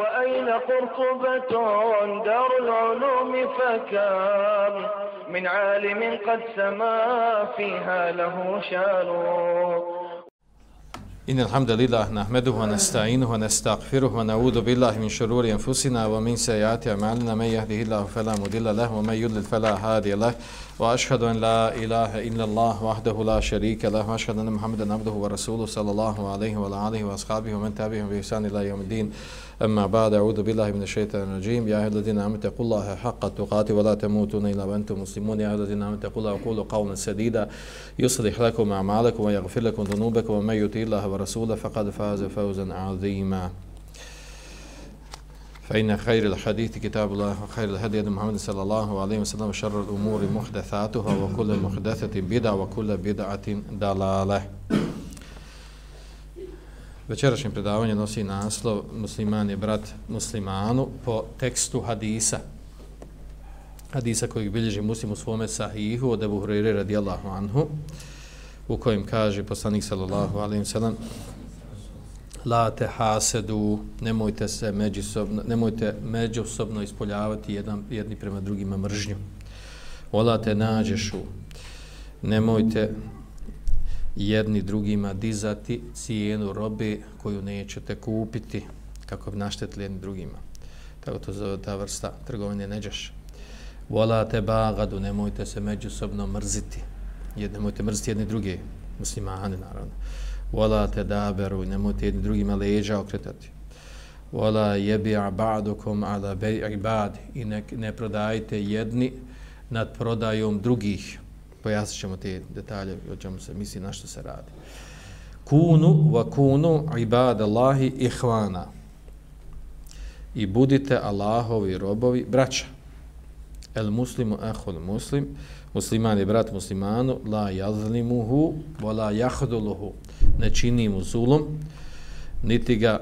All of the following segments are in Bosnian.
وأين قرطبة دار العلوم فكام من عالم قد سما فيها له شان. إن الحمد لله نحمده ونستعينه ونستغفره ونعوذ بالله من شرور أنفسنا ومن سيئات أعمالنا. من يهده الله فلا مضل له ومن يضلل فلا هادي له. واشهد ان لا اله الا الله وحده لا شريك له واشهد ان محمدا عبده ورسوله صلى الله عليه وعلى اله واصحابه ومن تبعهم باحسان الى يوم الدين اما بعد اعوذ بالله من الشيطان الرجيم يا ايها الذين امنوا اتقوا الله حق تقاته ولا تموتن الا وانتم مسلمون يا ايها الذين امنوا اتقوا الله وقولوا قولا سديدا يصلح لكم اعمالكم ويغفر لكم ذنوبكم ومن يطع الله ورسوله فقد فاز فوزا عظيما فإن خير الحديث كتاب الله وخير الهدي محمد صلى الله عليه وسلم وشر الأمور محدثاتها وكل محدثة بدعة وكل بدعة ضلالة Večerašnje predavanje nosi naslov Musliman je brat muslimanu po tekstu hadisa. Hadisa kojeg bilježi muslim u svome sahihu od Ebu Hureyre radijallahu anhu u kojem kaže poslanik sallallahu alaihi wa sallam La te hasedu, nemojte se međusobno, nemojte međusobno ispoljavati jedan, jedni prema drugima mržnju. Ola te nađešu, nemojte jedni drugima dizati cijenu robe koju nećete kupiti kako bi naštetili jedni drugima. Tako to zove ta vrsta trgovine neđeš. Vola te bagadu, nemojte se međusobno mrziti. Jed, nemojte mrziti jedni drugi, muslimani naravno. Vola te daberu, nemojte jedni drugima leđa okretati. Vola jebi ba'dukum ala bej ibad i ne, ne prodajte jedni nad prodajom drugih pojasnit ćemo te detalje o čemu se misli na što se radi. Kunu wa kunu ibad Allahi ihvana i budite Allahovi robovi braća. El muslimu ahul muslim, musliman je brat muslimanu, la jazlimuhu, wa la jahduluhu, ne čini mu zulum, niti ga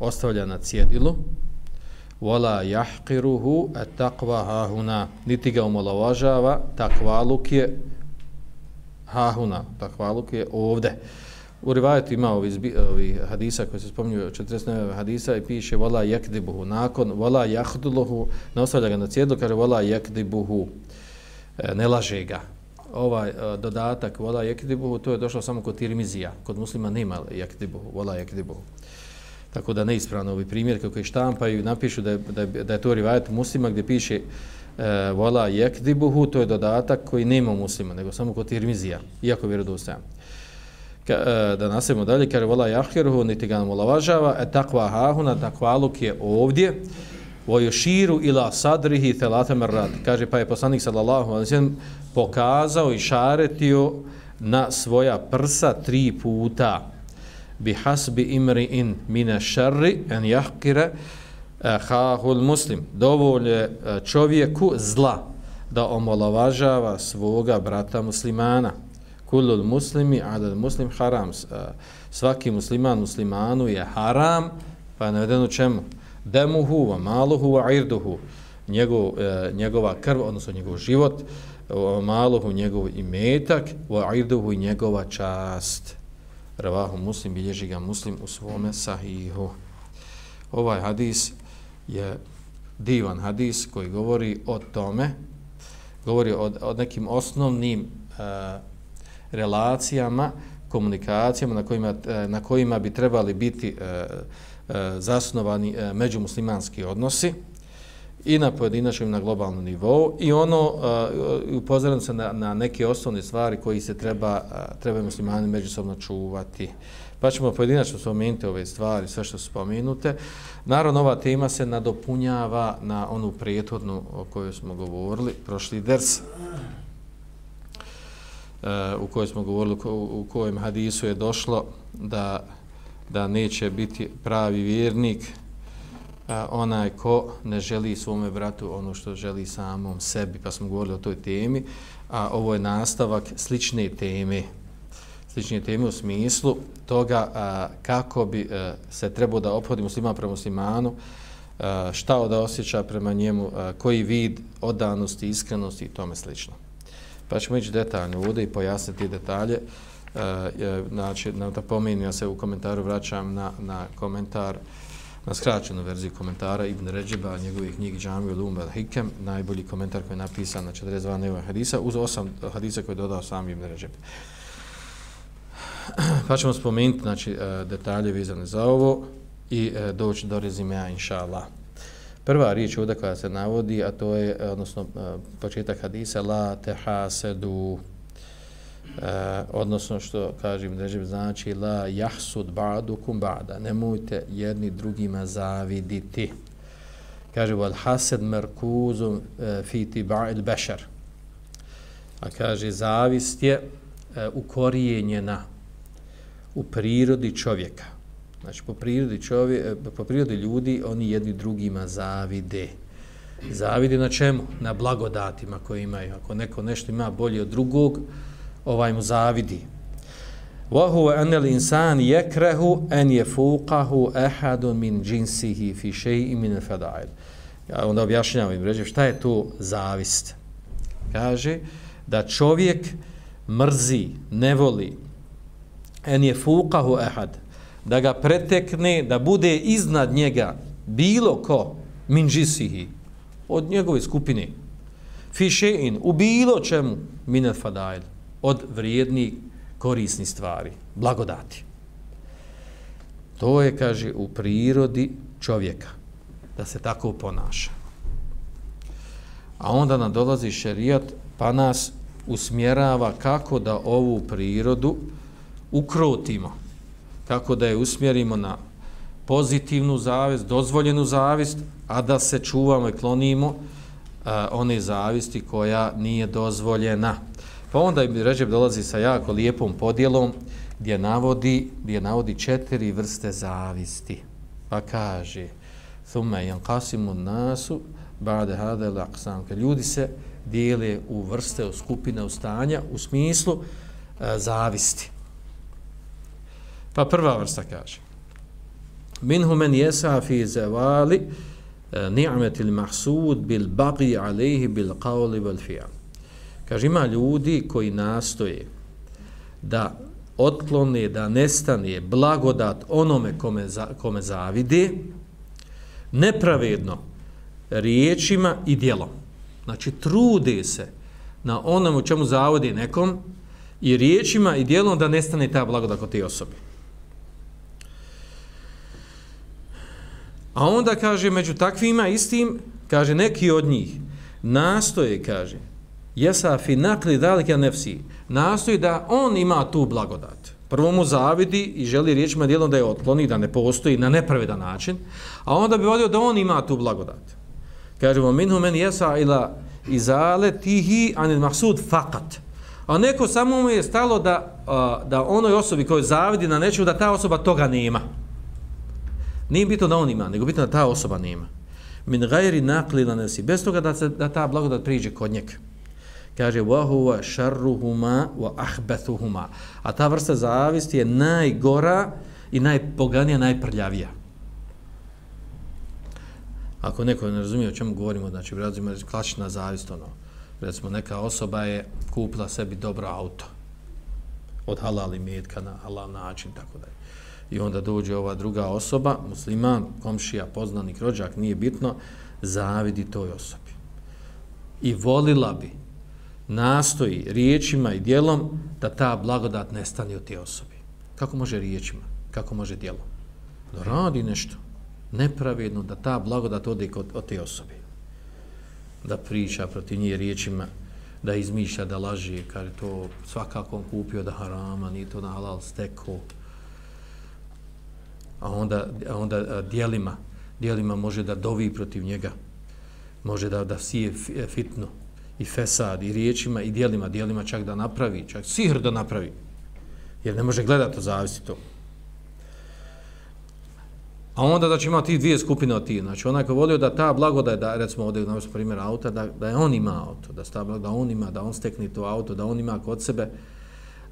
ostavlja na cjedilu, wala yahqiruhu at-taqwa hahuna. Niti ga omalovažava takvaluk je hahuna takvaluk je ovde u rivajetu ima ovi, ovi hadisa koji se spominju 49 hadisa i piše wala yakdibuhu nakon wala jahduluhu, ne ostavlja ga na cijedlu, kaže wala yakdibuhu e, ne laže ga ovaj e, dodatak wala yakdibuhu to je došlo samo kod tirmizija kod muslima nema yakdibuhu wala jakdibuhu. tako da neispravno ovi primjer kako je štampaju i napišu da je, da je, da je to rivajet muslima gdje piše e, vola jekdibuhu, to je dodatak koji nema muslima, nego samo kod tirmizija, iako vjerodostajan. Ka, e, da nastavimo dalje, kaže vola jahkiruhu, niti ga nam ulavažava, e takva hahuna, takvaluk je ovdje, voju širu ila sadrihi telate rad. Kaže, pa je poslanik sallallahu alaihi pokazao i šaretio na svoja prsa tri puta. Bi hasbi imri'in min sharri an yahqira khahul e, muslim. Dovolje e, čovjeku zla da omalovažava svoga brata muslimana. Kullul muslimi adal muslim haram. E, svaki musliman muslimanu je haram pa navedeno čemu? Demuhu wa maluhu wa irduhu. Njegov, e, njegova krv odnosno njegov život maluhu njegov imetak wa irduhu i njegova čast. Ravahu muslim, bilježi ga muslim u svome sahihu. Ovaj hadis je divan hadis koji govori o tome, govori o, o nekim osnovnim uh, relacijama, komunikacijama na kojima, eh, na kojima bi trebali biti eh, eh, zasnovani međumuslimanski odnosi i na pojedinačnom i na globalnom nivou i ono uh, upozoram se na, na neke osnovne stvari koji se treba, treba muslimani međusobno čuvati. Pa ćemo pojedinačno spomenuti ove stvari, sve što su spomenute. Naravno, ova tema se nadopunjava na onu prijetodnu o kojoj smo govorili, prošli ders, Eh, u kojoj smo govorili, u kojem hadisu je došlo da, da neće biti pravi vjernik, a, onaj ko ne želi svome bratu ono što želi samom sebi, pa smo govorili o toj temi, a ovo je nastavak slične teme, slične teme u smislu toga a, kako bi a, se trebao da ophodi muslima prema muslimanu, a, šta da osjeća prema njemu, a, koji vid odanosti, iskrenosti i tome slično. Pa ćemo ići detaljno ovdje i pojasniti detalje E, znači, na, da pomenim, ja se u komentaru vraćam na, na komentar, na skraćenu verziju komentara Ibn Ređeba, njegove knjige Džami u Lumba Hikem, najbolji komentar koji je napisan na 42 neva hadisa, uz osam hadisa koje je dodao sam Ibn Ređeb. Pa ćemo spomenuti znači, eh, detalje vizane za ovo i eh, doći do rezimea, inša Allah. Prva riječ ovdje koja se navodi, a to je, eh, odnosno, eh, početak hadisa, la te hasedu, e, odnosno što kažem režim znači la yahsud ba'dukum ba'da. Nemojte jedni drugima zaviditi. Kaže wal hasad merkuzum e, fi tiba'il bashar a kaže zavist je e, ukorijenjena u prirodi čovjeka znači po prirodi čovjek e, po prirodi ljudi oni jedni drugima zavide zavide na čemu na blagodatima koje imaju ako neko nešto ima bolje od drugog ovaj mu zavidi. Wa huwa anna al-insan yakrahu an yafuqahu ahadun min jinsihi fi shay'in min al-fada'il. Ja onda objašnjavam im reče šta je to zavist. Kaže da čovjek mrzi, ne voli an yafuqahu ahad da ga pretekne, da bude iznad njega bilo ko minjisih od njegove skupine fi shay'in u bilo čemu min al-fada'il od vrijednih korisnih stvari, blagodati. To je, kaže, u prirodi čovjeka, da se tako ponaša. A onda nam dolazi šerijat, pa nas usmjerava kako da ovu prirodu ukrotimo, kako da je usmjerimo na pozitivnu zavist, dozvoljenu zavist, a da se čuvamo i klonimo uh, one zavisti koja nije dozvoljena. Pa onda im Ređeb dolazi sa jako lijepom podjelom gdje navodi, gdje navodi četiri vrste zavisti. Pa kaže, thumme jan kasimu nasu, bade hade laksam. Ljudi se dijele u vrste, u skupine, u stanja, u smislu e, zavisti. Pa prva vrsta kaže, minhu men jesa fi zavali e, ni'metil mahsud bil bagi alejhi bil qavli bil fi'al. Kaže, ima ljudi koji nastoje da otklone, da nestane blagodat onome kome, za, kome zavide, nepravedno riječima i dijelom. Znači, trude se na onom u čemu zavodi nekom i riječima i dijelom da nestane ta blagodat kod te osobe. A onda kaže, među takvima istim, kaže, neki od njih nastoje, kaže, jesa fi nakli dalike nefsi, nastoji da on ima tu blagodat. Prvo mu zavidi i želi riječima dijelom da je otkloni, da ne postoji na nepravedan način, a onda bi volio da on ima tu blagodat. Kažemo, minhu men jesa ila izale tihi anil mahsud fakat. A neko samo mu je stalo da, da onoj osobi koju zavidi na nečemu, da ta osoba toga nema. Nije bitno da on ima, nego bitno da ta osoba nema. Min gajri nakli na nesi, bez toga da, se, da ta blagodat priđe kod njega kaže wa huwa sharruhuma wa ahbathuhuma. A ta vrsta zavisti je najgora i najpoganija najprljavija. Ako neko ne razumije o čemu govorimo znači recimo klasična zavist ono recimo neka osoba je kupila sebi dobro auto. Od halal imetka na halal način tako da i onda dođe ova druga osoba musliman komšija poznanik rođak nije bitno zavidi toj osobi i volila bi nastoji riječima i dijelom da ta blagodat nestane od te osobe. Kako može riječima? Kako može dijelom? Da radi nešto nepravedno da ta blagodat ode od, od te osobe. Da priča protiv nje riječima, da izmišlja, da laži, kada to svakako kupio da harama, nije to na halal steko. A onda, a onda dijelima, dijelima može da dovi protiv njega, može da, da sije e, fitnu, i fesad i riječima i dijelima, dijelima čak da napravi, čak sihr da napravi. Jer ne može gledati, to zavisi to. A onda znači ima ti dvije skupine od ti, Znači onaj ko volio da ta blagoda, da recimo ovdje na primjer auta, da, da je on ima auto, da, sta, da on ima, da on stekne to auto, da on ima kod sebe.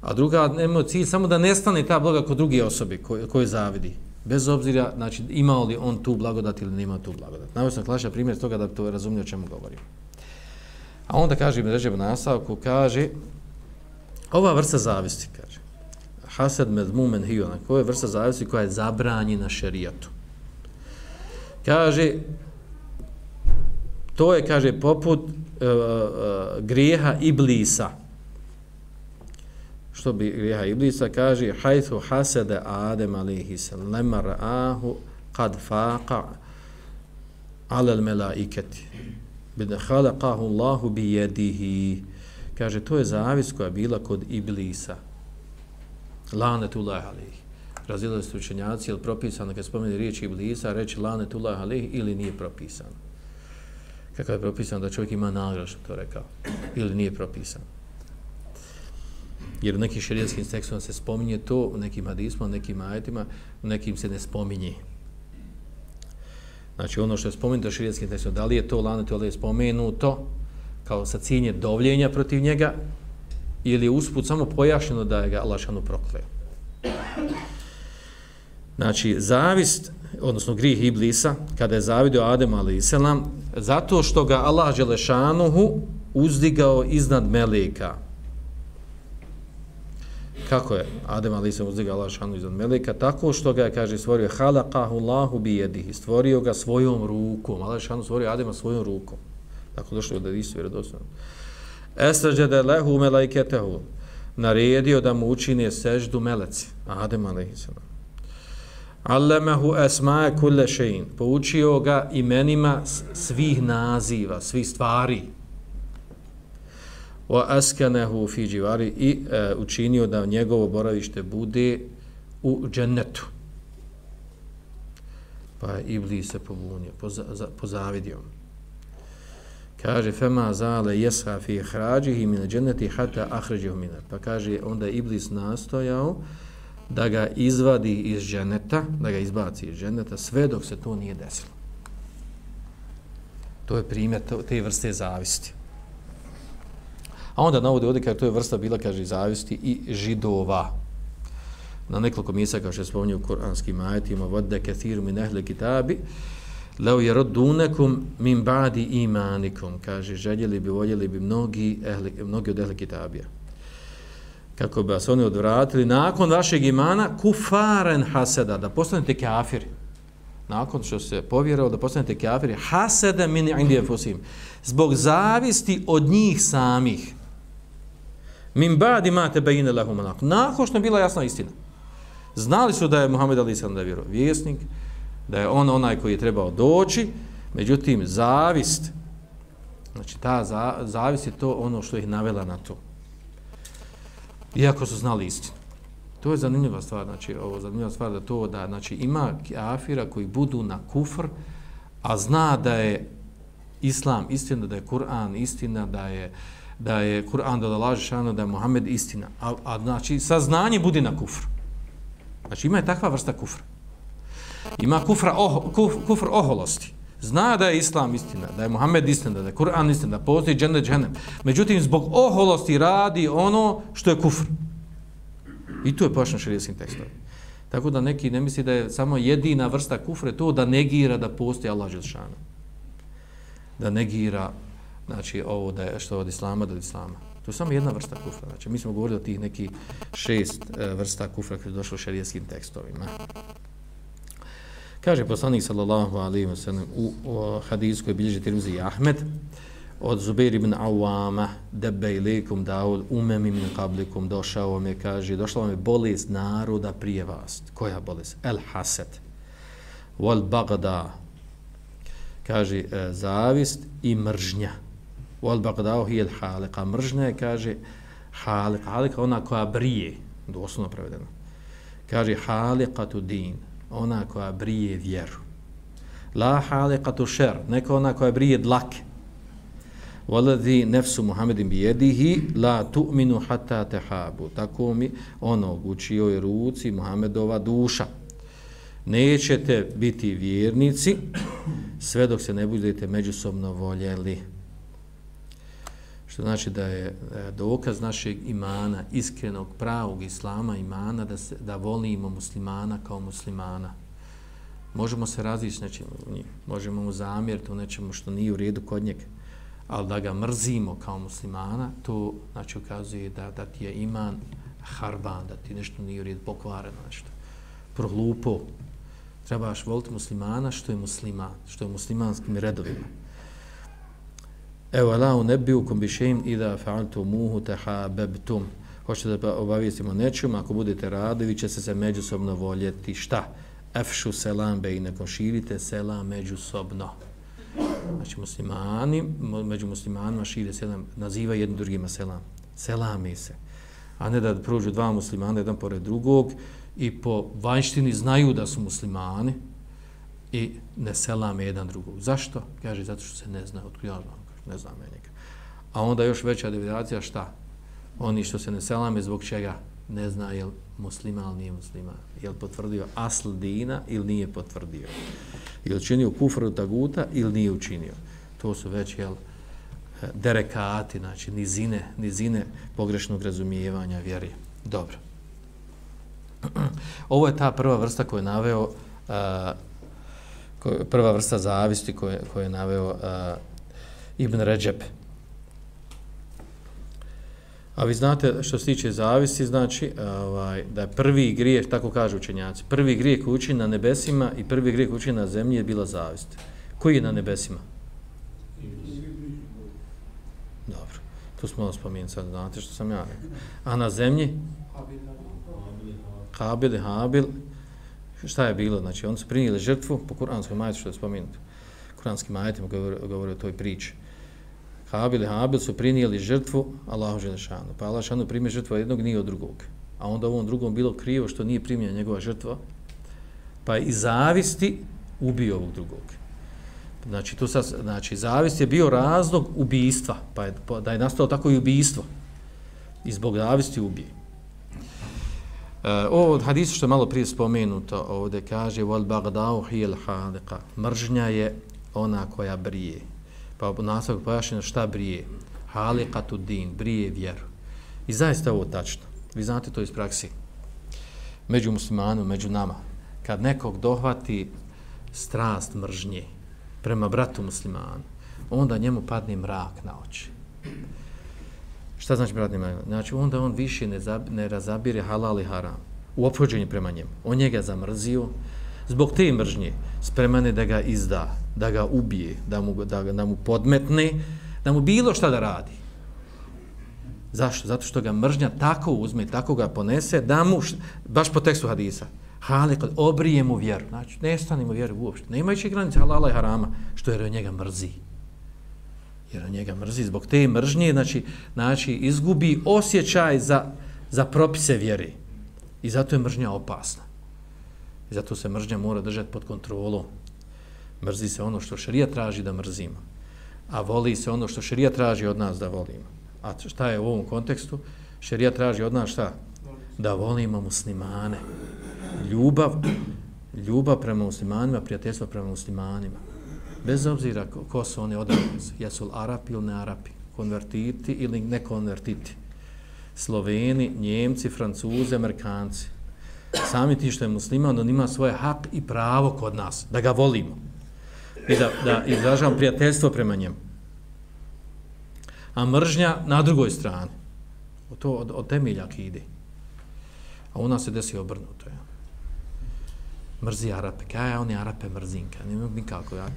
A druga nema cilj samo da nestane ta blaga kod druge osobe koje, koje zavidi. Bez obzira, znači imao li on tu blagodat ili nema tu blagodat. Navio sam klaša primjer toga da to razumio o čemu govorim. A onda kaže Ibn Ređeb nastavku, kaže, ova vrsta zavisti, kaže, hased medmumen hiona, znači, koja je vrsta zavisti koja je zabranjena šerijatu. Kaže, to je, kaže, poput uh, uh, grijeha iblisa. Što bi grijeha iblisa? Kaže, hajthu hasede Adem alihi sallam ra'ahu kad faqa alel melaiketi. Bide halaqahu Allahu bi jedihi. Kaže, to je zavis koja bila kod iblisa. Lanetullah alihi. Razilili su učenjaci, je li propisano kad spomeni riječ iblisa, reći lanetullah alihi ili nije propisano. Kako je propisano da čovjek ima nagrad što to rekao. Ili nije propisano. Jer u nekim širijenskim tekstovima se spominje to, u nekim hadismom, u nekim ajetima, u nekim se ne spominje. Znači ono što je spomenuto širijenskim tekstom, da li je to lanet ili je spomenuto kao sa cijenje dovljenja protiv njega ili je usput samo pojašnjeno da je ga Allah šanu prokleo. Znači, zavist, odnosno grih Iblisa, kada je zavidio Adem ali selam, zato što ga Allah Želešanuhu uzdigao iznad Meleka. Kako je Adem ali se uzdigao Allah šanu iznad Meleka? Tako što ga je, kaže, stvorio halakahu Allahu bi jedihi, stvorio ga svojom rukom. Allah šanu stvorio Adema svojom rukom. Tako došlo da nisu vjerodostojno. Esrađede lehu melajketehu, naredio da mu učine seždu meleci, Adem ali selam. Allamahu asma'a kulle šein. Poučio ga imenima svih naziva, svih stvari. Wa askanahu fi jiwari i e, učinio da njegovo boravište bude u džennetu. Pa je Iblis se pobunio, pozavidio. Kaže, fema zale jesha fi hrađihi min dženneti hata ahređihu mine. Pa kaže, onda je Iblis nastojao da ga izvadi iz dženeta, da ga izbaci iz dženeta, sve dok se to nije desilo. To je primjer te vrste zavisti. A onda navode ovdje kaže, to je vrsta bila, kaže, zavisti i židova. Na nekoliko mjesta, kao što je spominio u kuranskim ajetima, vode kathiru min ehle kitabi, leo je rodunekum min badi imanikum, kaže, željeli bi, voljeli bi mnogi, ehli, mnogi od ehle kitabija kako bi vas oni odvratili, nakon vašeg imana, kufaren haseda, da postanete kafiri. Nakon što se povjerao da postanete kafiri, haseda min indije fusim. Zbog zavisti od njih samih. Min badi ma bejine lahum nakon. Nakon što je bila jasna istina. Znali su da je Muhammed Ali Islam da je vjerovjesnik, da je on onaj koji je trebao doći, međutim, zavist, znači ta zavist je to ono što ih navela na to iako su znali istinu. To je zanimljiva stvar, znači, ovo zanimljiva stvar da to da, znači, ima kafira koji budu na kufr, a zna da je islam istina, da je Kur'an istina, da je da je Kur'an da laže šano, da je Muhammed istina. A, a znači, saznanje budi na kufr. Znači, ima je takva vrsta kufra. Ima kufra oh, kuf, kufr oholosti. Zna da je islam istina, da je Muhammed istina, da je Kur'an istina, da postoji džene džene. Međutim, zbog oholosti radi ono što je kufr. I tu je pošlo širijskim tekstom. Tako da neki ne misli da je samo jedina vrsta kufre to da negira da postoji Allah Želšana. Da negira znači, ovo da je što od islama do islama. To je samo jedna vrsta kufra. Znači, mi smo govorili o tih neki šest e, vrsta kufra koji je došlo u šarijetskim tekstovima. Kaže poslanik sallallahu alaihi wa sallam u, u hadisu koji bilježi Tirmizi Ahmed od Zubair ibn Awama dabbe ilikum daul umam min qablikum došao vam je kaže došla vam je bolest naroda prije vas koja bolest el hased wal bagda kaže e, zavist i mržnja wal bagda hi al haliqa mržnja kaže halika, halika ona koja brije doslovno prevedeno kaže halikatu din ona koja brije vjeru. La halikatu šer, neka ona koja brije dlake. Waladhi nefsu Muhammedin bijedihi la tu'minu hatta tehabu. Tako mi ono u čijoj ruci Muhammedova duša. Nećete biti vjernici sve dok se ne budete međusobno voljeli. Što znači da je e, dokaz našeg imana, iskrenog, pravog islama imana, da, se, da volimo muslimana kao muslimana. Možemo se razlići nečim u možemo mu zamjeriti u nečemu što nije u redu kod njega, ali da ga mrzimo kao muslimana, to znači ukazuje da, da ti je iman harban, da ti nešto nije u redu, pokvareno nešto, prohlupo. Trebaš voliti muslimana što je musliman, što je muslimanskim redovima. Evo, la ne u kombišeim i da muhu teha bebtum. Hoćete da obavijestimo nečim, ako budete radi, vi ćete se se međusobno voljeti. Šta? Efšu selam be i nekom širite selam međusobno. Znači, muslimani, među muslimanima šire selam, naziva jednim drugima selam. Selami se. A ne da prođu dva muslimana, jedan pored drugog, i po vanjštini znaju da su muslimani i ne selame jedan drugog. Zašto? Kaže, zato što se ne zna, otkud ja znam, ne znam ja njega. A onda još veća devijacija šta? Oni što se ne selame, zbog čega ne zna je li musliman ili nije musliman. Je li potvrdio asl dina ili nije potvrdio. Je li činio kufru taguta ili nije učinio. To su već, jel, derekati, znači nizine, nizine pogrešnog razumijevanja vjeri. Dobro. Ovo je ta prva vrsta koju je naveo uh, prva vrsta zavisti koje, koje je naveo uh, Ibn Ređeb. A vi znate što se tiče zavisi, znači ovaj, da je prvi grijeh, tako kažu učenjaci, prvi grijeh koji učin na nebesima i prvi grijeh koji učin na zemlji je bila zavist. Koji je na nebesima? Dobro, tu smo ono spominjeni sad znate što sam ja rekao. A na zemlji? Habil i Habil. Šta je bilo? Znači, oni su prinijeli žrtvu po kuranskom majetu, što je spomenuto. Kuranskim majetima govore, govore o toj priči. Habil i Habil su prinijeli žrtvu Allahu Želešanu. Pa Allah Želešanu primi žrtvu jednog, nije od drugog. A onda ovom drugom bilo krivo što nije primio njegova žrtva. Pa i zavisti ubio ovog drugog. Znači, tu sad, znači, zavist je bio razlog ubijstva. Pa je, pa da je nastalo tako i ubijstvo. I zbog zavisti ubije. Uh, ovo od hadisa što je malo prije spomenuto ovdje kaže wal bagdau hil haliqa mržnja je ona koja brije pa nastavak pojašnjeno šta brije halikatu din, brije vjeru. I zaista ovo tačno. Vi znate to iz praksi. Među muslimanom, među nama. Kad nekog dohvati strast mržnje prema bratu muslimanu, onda njemu padne mrak na oči. Šta znači brat nema? Znači onda on više ne, zab, ne razabire halal i haram u ophođenju prema njemu. On njega zamrzio, zbog te mržnje spremane da ga izda, da ga ubije, da mu, da, da mu podmetne, da mu bilo šta da radi. Zašto? Zato što ga mržnja tako uzme, tako ga ponese, da mu, baš po tekstu hadisa, Hale, kod obrije mu vjeru. Znači, ne stane mu vjeru uopšte. Ne imajući granice halala i harama, što jer njega mrzi. Jer on njega mrzi. Zbog te mržnje, znači, znači izgubi osjećaj za, za propise vjere. I zato je mržnja opasna. I zato se mržnja mora držati pod kontrolom. Mrzi se ono što šarija traži da mrzimo. A voli se ono što šarija traži od nas da volimo. A šta je u ovom kontekstu? Šarija traži od nas šta? Da volimo muslimane. Ljubav, ljubav prema muslimanima, prijateljstvo prema muslimanima. Bez obzira ko, ko su oni odrednici. Jesu li Arapi ili ne Arapi? Konvertiti ili ne konvertiti? Sloveni, Njemci, Francuzi, Amerikanci sami ti što je musliman, on ima svoje hak i pravo kod nas, da ga volimo i da, da izražavamo prijateljstvo prema njemu. A mržnja na drugoj strani. To od, od temeljak ide. A u nas se desi obrnuto. Ja. Mrzi Arape. Kaj ja oni Arape mrzinka? mogu nikako Ja.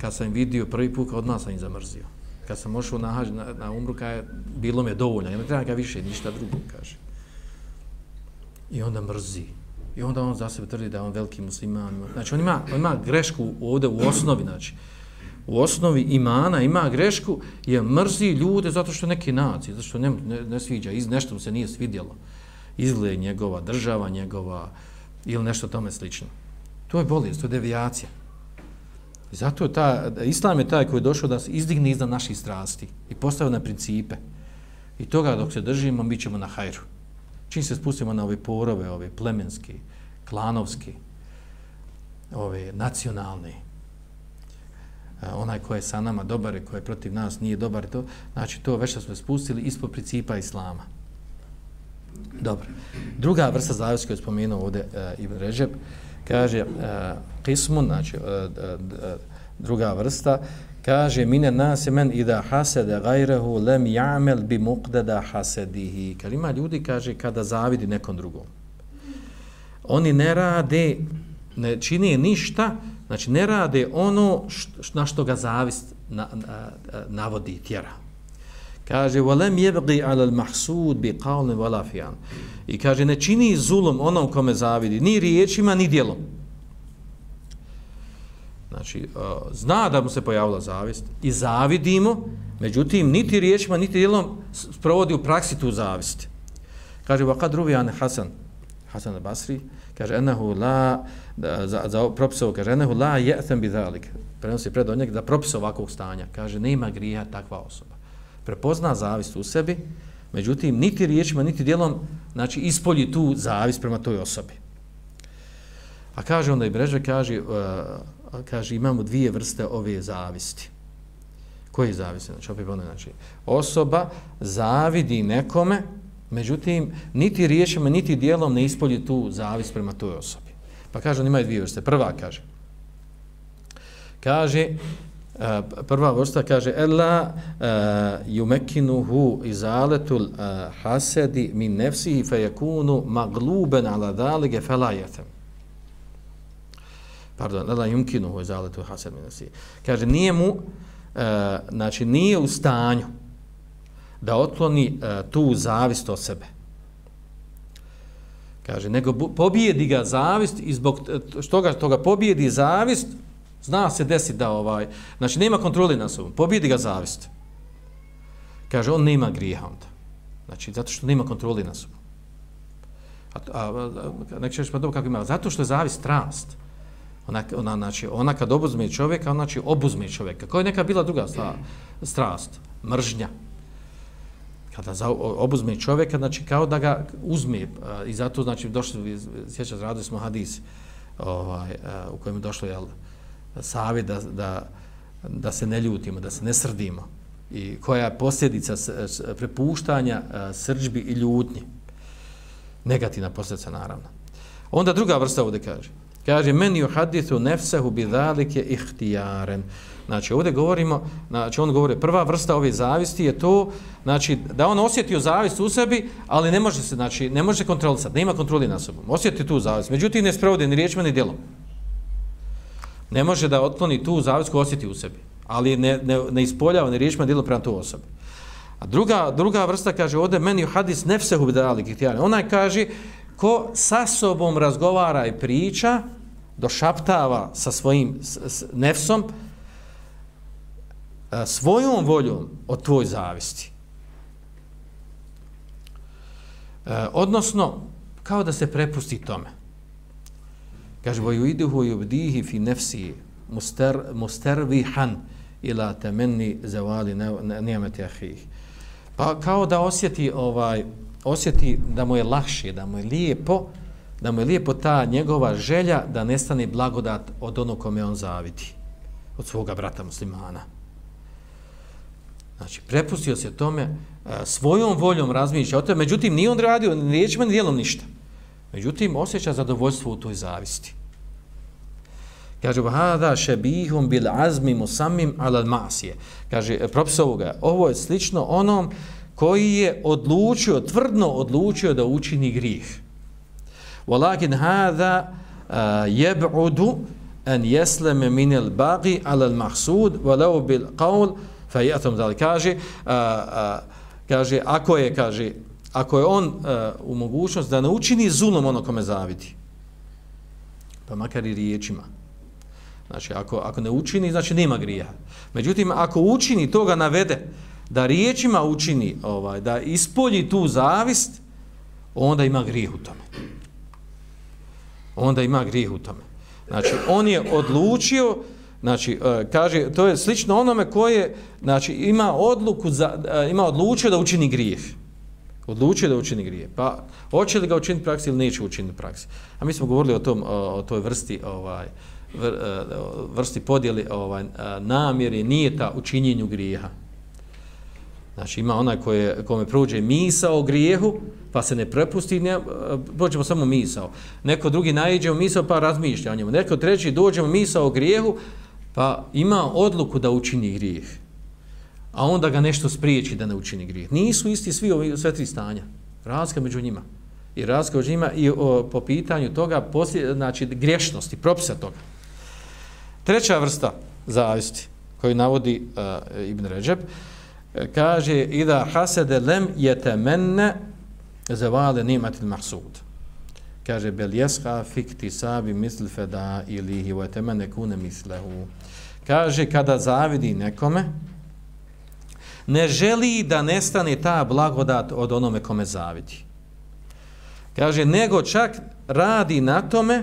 Kad sam vidio prvi put, od nas sam ih zamrzio. Kad sam ošao na, na, na umru, kaj, bilo mi dovoljno. Nema treba ga više, ništa drugo, kaže. I onda mrzi. I onda on za sebe tvrdi da je on veliki musliman. Znači, on ima, on ima grešku ovdje u osnovi, znači, u osnovi imana ima grešku, je mrzi ljude zato što neki naci, zato što ne, ne, ne sviđa, iz, nešto mu se nije svidjelo. Izgled njegova, država njegova ili nešto tome slično. To je bolest, to je devijacija. I zato je ta, Islam je taj koji je došao da se izdigne iznad naših strasti i postavio na principe. I toga dok se držimo, mi ćemo na hajru čim se spustimo na ove porove, ove plemenski, klanovski, ove nacionalne, e, onaj ko je sa nama dobar i ko je protiv nas nije dobar, to, znači to već smo spustili ispod principa Islama. Dobro. Druga vrsta zavisnosti koju je spomenuo ovdje uh, Ibn Režeb, kaže e, uh, Kismun, znači uh, druga vrsta, kaže mine nas men ida hasede gajrehu lem jamel bi muqdada hasedihi. Kad ima ljudi, kaže, kada zavidi nekom drugom. Oni ne rade, ne čini ništa, znači ne rade ono što, na što ga zavist na, na, navodi i tjera. Kaže, volem jebgi ala mahsud bi qawlin wala fi'an. I kaže, ne čini zulum onom kome zavidi, ni riječima, ni djelom. Znači, e, zna da mu se pojavila zavist i zavidimo, međutim, niti riječima, niti djelom sprovodi u praksi tu zavist. Kaže, va kad ruvi Hasan, Hasan al-Basri, kaže, enahu la, za, za propisovo, kaže, enahu la je'tem bi zalik. Prenosi pred od da propis ovakvog stanja. Kaže, nema grija takva osoba. Prepozna zavist u sebi, međutim, niti riječima, niti djelom, znači, ispolji tu zavist prema toj osobi. A kaže onda i Breže, kaže, uh, kaže, imamo dvije vrste ove zavisti. Koje zavisti? Znači, opet ono, znači, osoba zavidi nekome, međutim, niti riječima, niti dijelom ne ispolji tu zavist prema toj osobi. Pa kaže, on imaju dvije vrste. Prva kaže, kaže, e, prva vrsta kaže, Ela e, yumekinuhu izaletul e, hasedi min nefsihi fe magluban magluben ala dalige felajetem pardon, la yumkinu hu izalatu hasad min nasi. Kaže nije mu e, znači nije u stanju da otkloni e, tu zavist od sebe. Kaže nego pobijedi ga zavist i zbog što ga toga pobijedi zavist zna se desi da ovaj znači nema kontrole nad sobom. Pobijedi ga zavist. Kaže on nema grijeha onda. Znači zato što nema kontrole nad sobom. A, a, a nek ćeš pa dobro kako ima. Zato što je zavist strast. Ona, ona, znači, ona kad obuzme čovjeka, ona znači obuzme čovjeka. Kao je neka bila druga strast? Mržnja. Kada za, obuzme čovjeka, znači kao da ga uzme. E, I zato, znači, došli, sjećate, radili smo hadis ovaj, e, u kojem je došlo jel, savjet da, da, da se ne ljutimo, da se ne srdimo. I koja je posljedica prepuštanja e, srđbi i ljutnji. Negativna posljedica, naravno. Onda druga vrsta ovdje kaže. Kaže, men ju hadithu nefsehu bi zalike ihtijaren. Znači, ovdje govorimo, znači, on govori, prva vrsta ove zavisti je to, znači, da on osjetio zavist u sebi, ali ne može se, znači, ne može kontrolisati, nema kontroli na sobom. Osjeti tu zavist. Međutim, ne sprovodi ni riječima, ni djelom. Ne može da otkloni tu zavist koju osjeti u sebi, ali ne, ne, ne ispoljava ni riječima, ni djelom prema tu osobi. A druga, druga vrsta kaže ovdje, meni ju hadis nefsehu bi zalike ihtijaren. Onaj kaže, ko sa sobom razgovara i priča, došaptava sa svojim nefsom e, svojom voljom od tvoj zavisti. E, odnosno, kao da se prepusti tome. Kaže, voju iduhu i fi nefsi muster, mustervihan ila temenni zavali nijemeti ahih. Pa kao da osjeti ovaj osjeti da mu je lakše, da mu je lijepo, da mu je lijepo ta njegova želja da nestane blagodat od onog kome on zavidi, od svoga brata muslimana. Znači, prepustio se tome, e, svojom voljom razmišlja o tome, međutim, nije on radio ni riječima, ni dijelom ništa. Međutim, osjeća zadovoljstvo u toj zavisti. Kaže, vahada šebihum bil azmi musamim alal masije. Kaže, e, propis ovoga, ovo je slično onom koji je odlučio, tvrdno odlučio da učini grijeh. Walakin hadha yab'udu an yaslama min al-baqi ala al-mahsud walau bil qawl fayatum kaže kaže ako je kaže ako je on u mogućnost da naučini zulum ono kome zavidi pa makar i riječima. Znači ako ako ne učini znači nema grijeha. Međutim ako učini toga navede da riječima učini ovaj da ispolji tu zavist onda ima grijeh u tome onda ima grijeh u tome. Znači, on je odlučio, znači, e, kaže, to je slično onome koje, znači, ima odluku, za, e, ima odlučio da učini grijeh. Odlučio da učini grijeh. Pa, hoće li ga učiniti praksi ili neće učiniti praksi? A mi smo govorili o, tom, e, o, toj vrsti, ovaj, vrsti podjeli ovaj, namjeri, nije ta učinjenju grijeha. Znači ima onaj koje, kome prođe misao o grijehu, pa se ne prepusti, ne, e, prođemo samo misao. Neko drugi najiđe u misao pa razmišlja o njemu. Neko treći dođe u misao o grijehu, pa ima odluku da učini grijeh, a onda ga nešto spriječi da ne učini grijeh. Nisu isti svi ovi sve tri stanja. Razlika među njima. I razlika među njima i o, po pitanju toga, poslije, znači griješnosti, propisa toga. Treća vrsta zavisti koju navodi uh, Ibn Ređeb, E, kaže ida hasede lem yetemenne zavale nimatil mahsud. Kaže bel jesha fikti sabi misl feda ili hi jetemenne kune mislehu. Kaže kada zavidi nekome, ne želi da nestane ta blagodat od onome kome zavidi. Kaže, nego čak radi na tome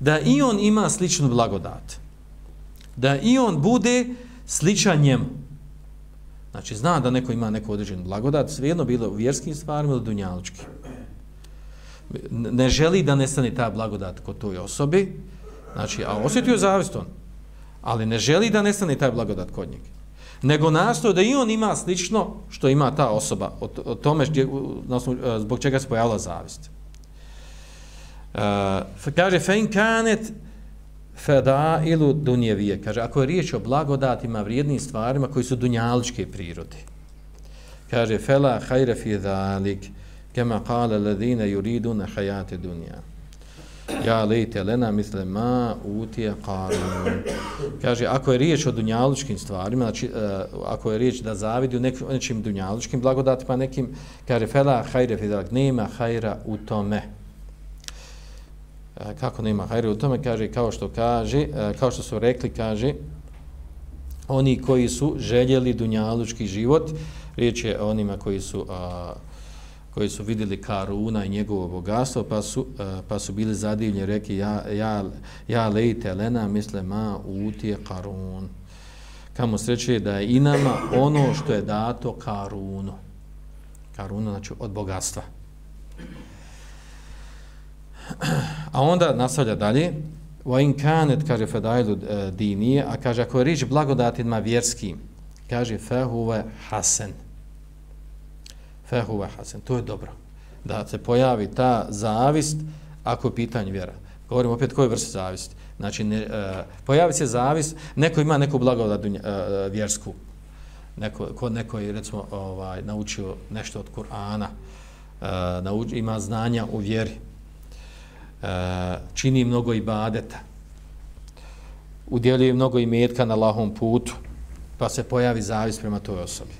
da i on ima sličnu blagodat. Da i on bude sličan njemu. Znači, zna da neko ima neku određenu blagodat, svejedno bilo u vjerskim stvarima ili dunjalučkim. Ne želi da nestane ta blagodat kod toj osobi, znači, a osjetio zavist on, ali ne želi da nestane ta blagodat kod njega. Nego nastoje da i on ima slično što ima ta osoba, o, o tome gdje, e, zbog čega se pojavila zavist. Uh, e, kaže, fein kanet, feda ilu dunjevije. Kaže, ako je riječ o blagodatima, vrijednim stvarima koji su dunjaličke prirode. Kaže, fela hajre fi dhalik, kema kale ledine yuridu na hajate dunja. Ja lejte lena misle ma utije karun. Kaže, ako je riječ o dunjaličkim stvarima, znači, uh, ako je riječ da zavidi u nekim, nekim dunjaličkim blagodatima, nekim, kaže, fela hajre fi dhalik, nema hajra u tome E, kako nema hajri u tome, kaže, kao što kaže, e, kao što su rekli, kaže, oni koji su željeli dunjalučki život, riječ je o onima koji su, a, koji su vidjeli Karuna i njegovo bogatstvo, pa su, a, pa su bili zadivljeni, reki, ja, ja, ja lejte Lena, misle, ma, utije Karun. Kamo sreće da je i nama ono što je dato Karunu. Karuna, znači, od bogatstva. A onda nastavlja dalje, wa in kanet, kaže Fedailu e, dinije, a kaže, ako je riječ blagodatima vjerskim, kaže, fehuve hasen. Fehuve hasen, to je dobro. Da se pojavi ta zavist, ako je pitanje vjera. Govorimo opet koje vrste zavist. Znači, ne, uh, pojavi se zavist, neko ima neku blagodat uh, vjersku. Neko, ko neko je, recimo, ovaj, naučio nešto od Kur'ana, uh, nauč, ima znanja u vjeri, Eh, čini mnogo ibadeta, udjeljuje mnogo imetka na lahom putu, pa se pojavi zavis prema toj osobi.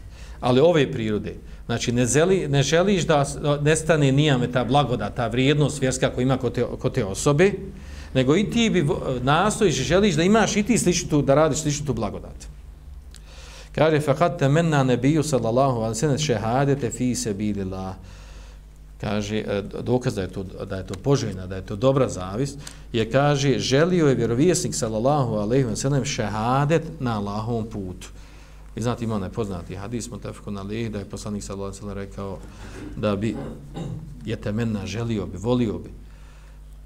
Ali ove prirode, znači ne, zeli, ne želiš da nestane nijame ta blagoda, ta vrijednost vjerska koju ima kod te, kod te osobe, nego i ti bi nastojiš i želiš da imaš i ti sličnu tu, da radiš sličnu tu blagodat. Kaže, fakat temenna nebiju sallallahu alaihi sallam šehadete fi se bilillah kaže e, dokaz da je to da je to poželjna, da je to dobra zavist, je kaže želio je vjerovjesnik sallallahu alejhi ve sellem šehadet na Allahovom putu. I znate ima nepoznati hadis mutafek na lih, da je poslanik sallallahu alejhi ve sellem rekao da bi je temenna želio bi, volio bi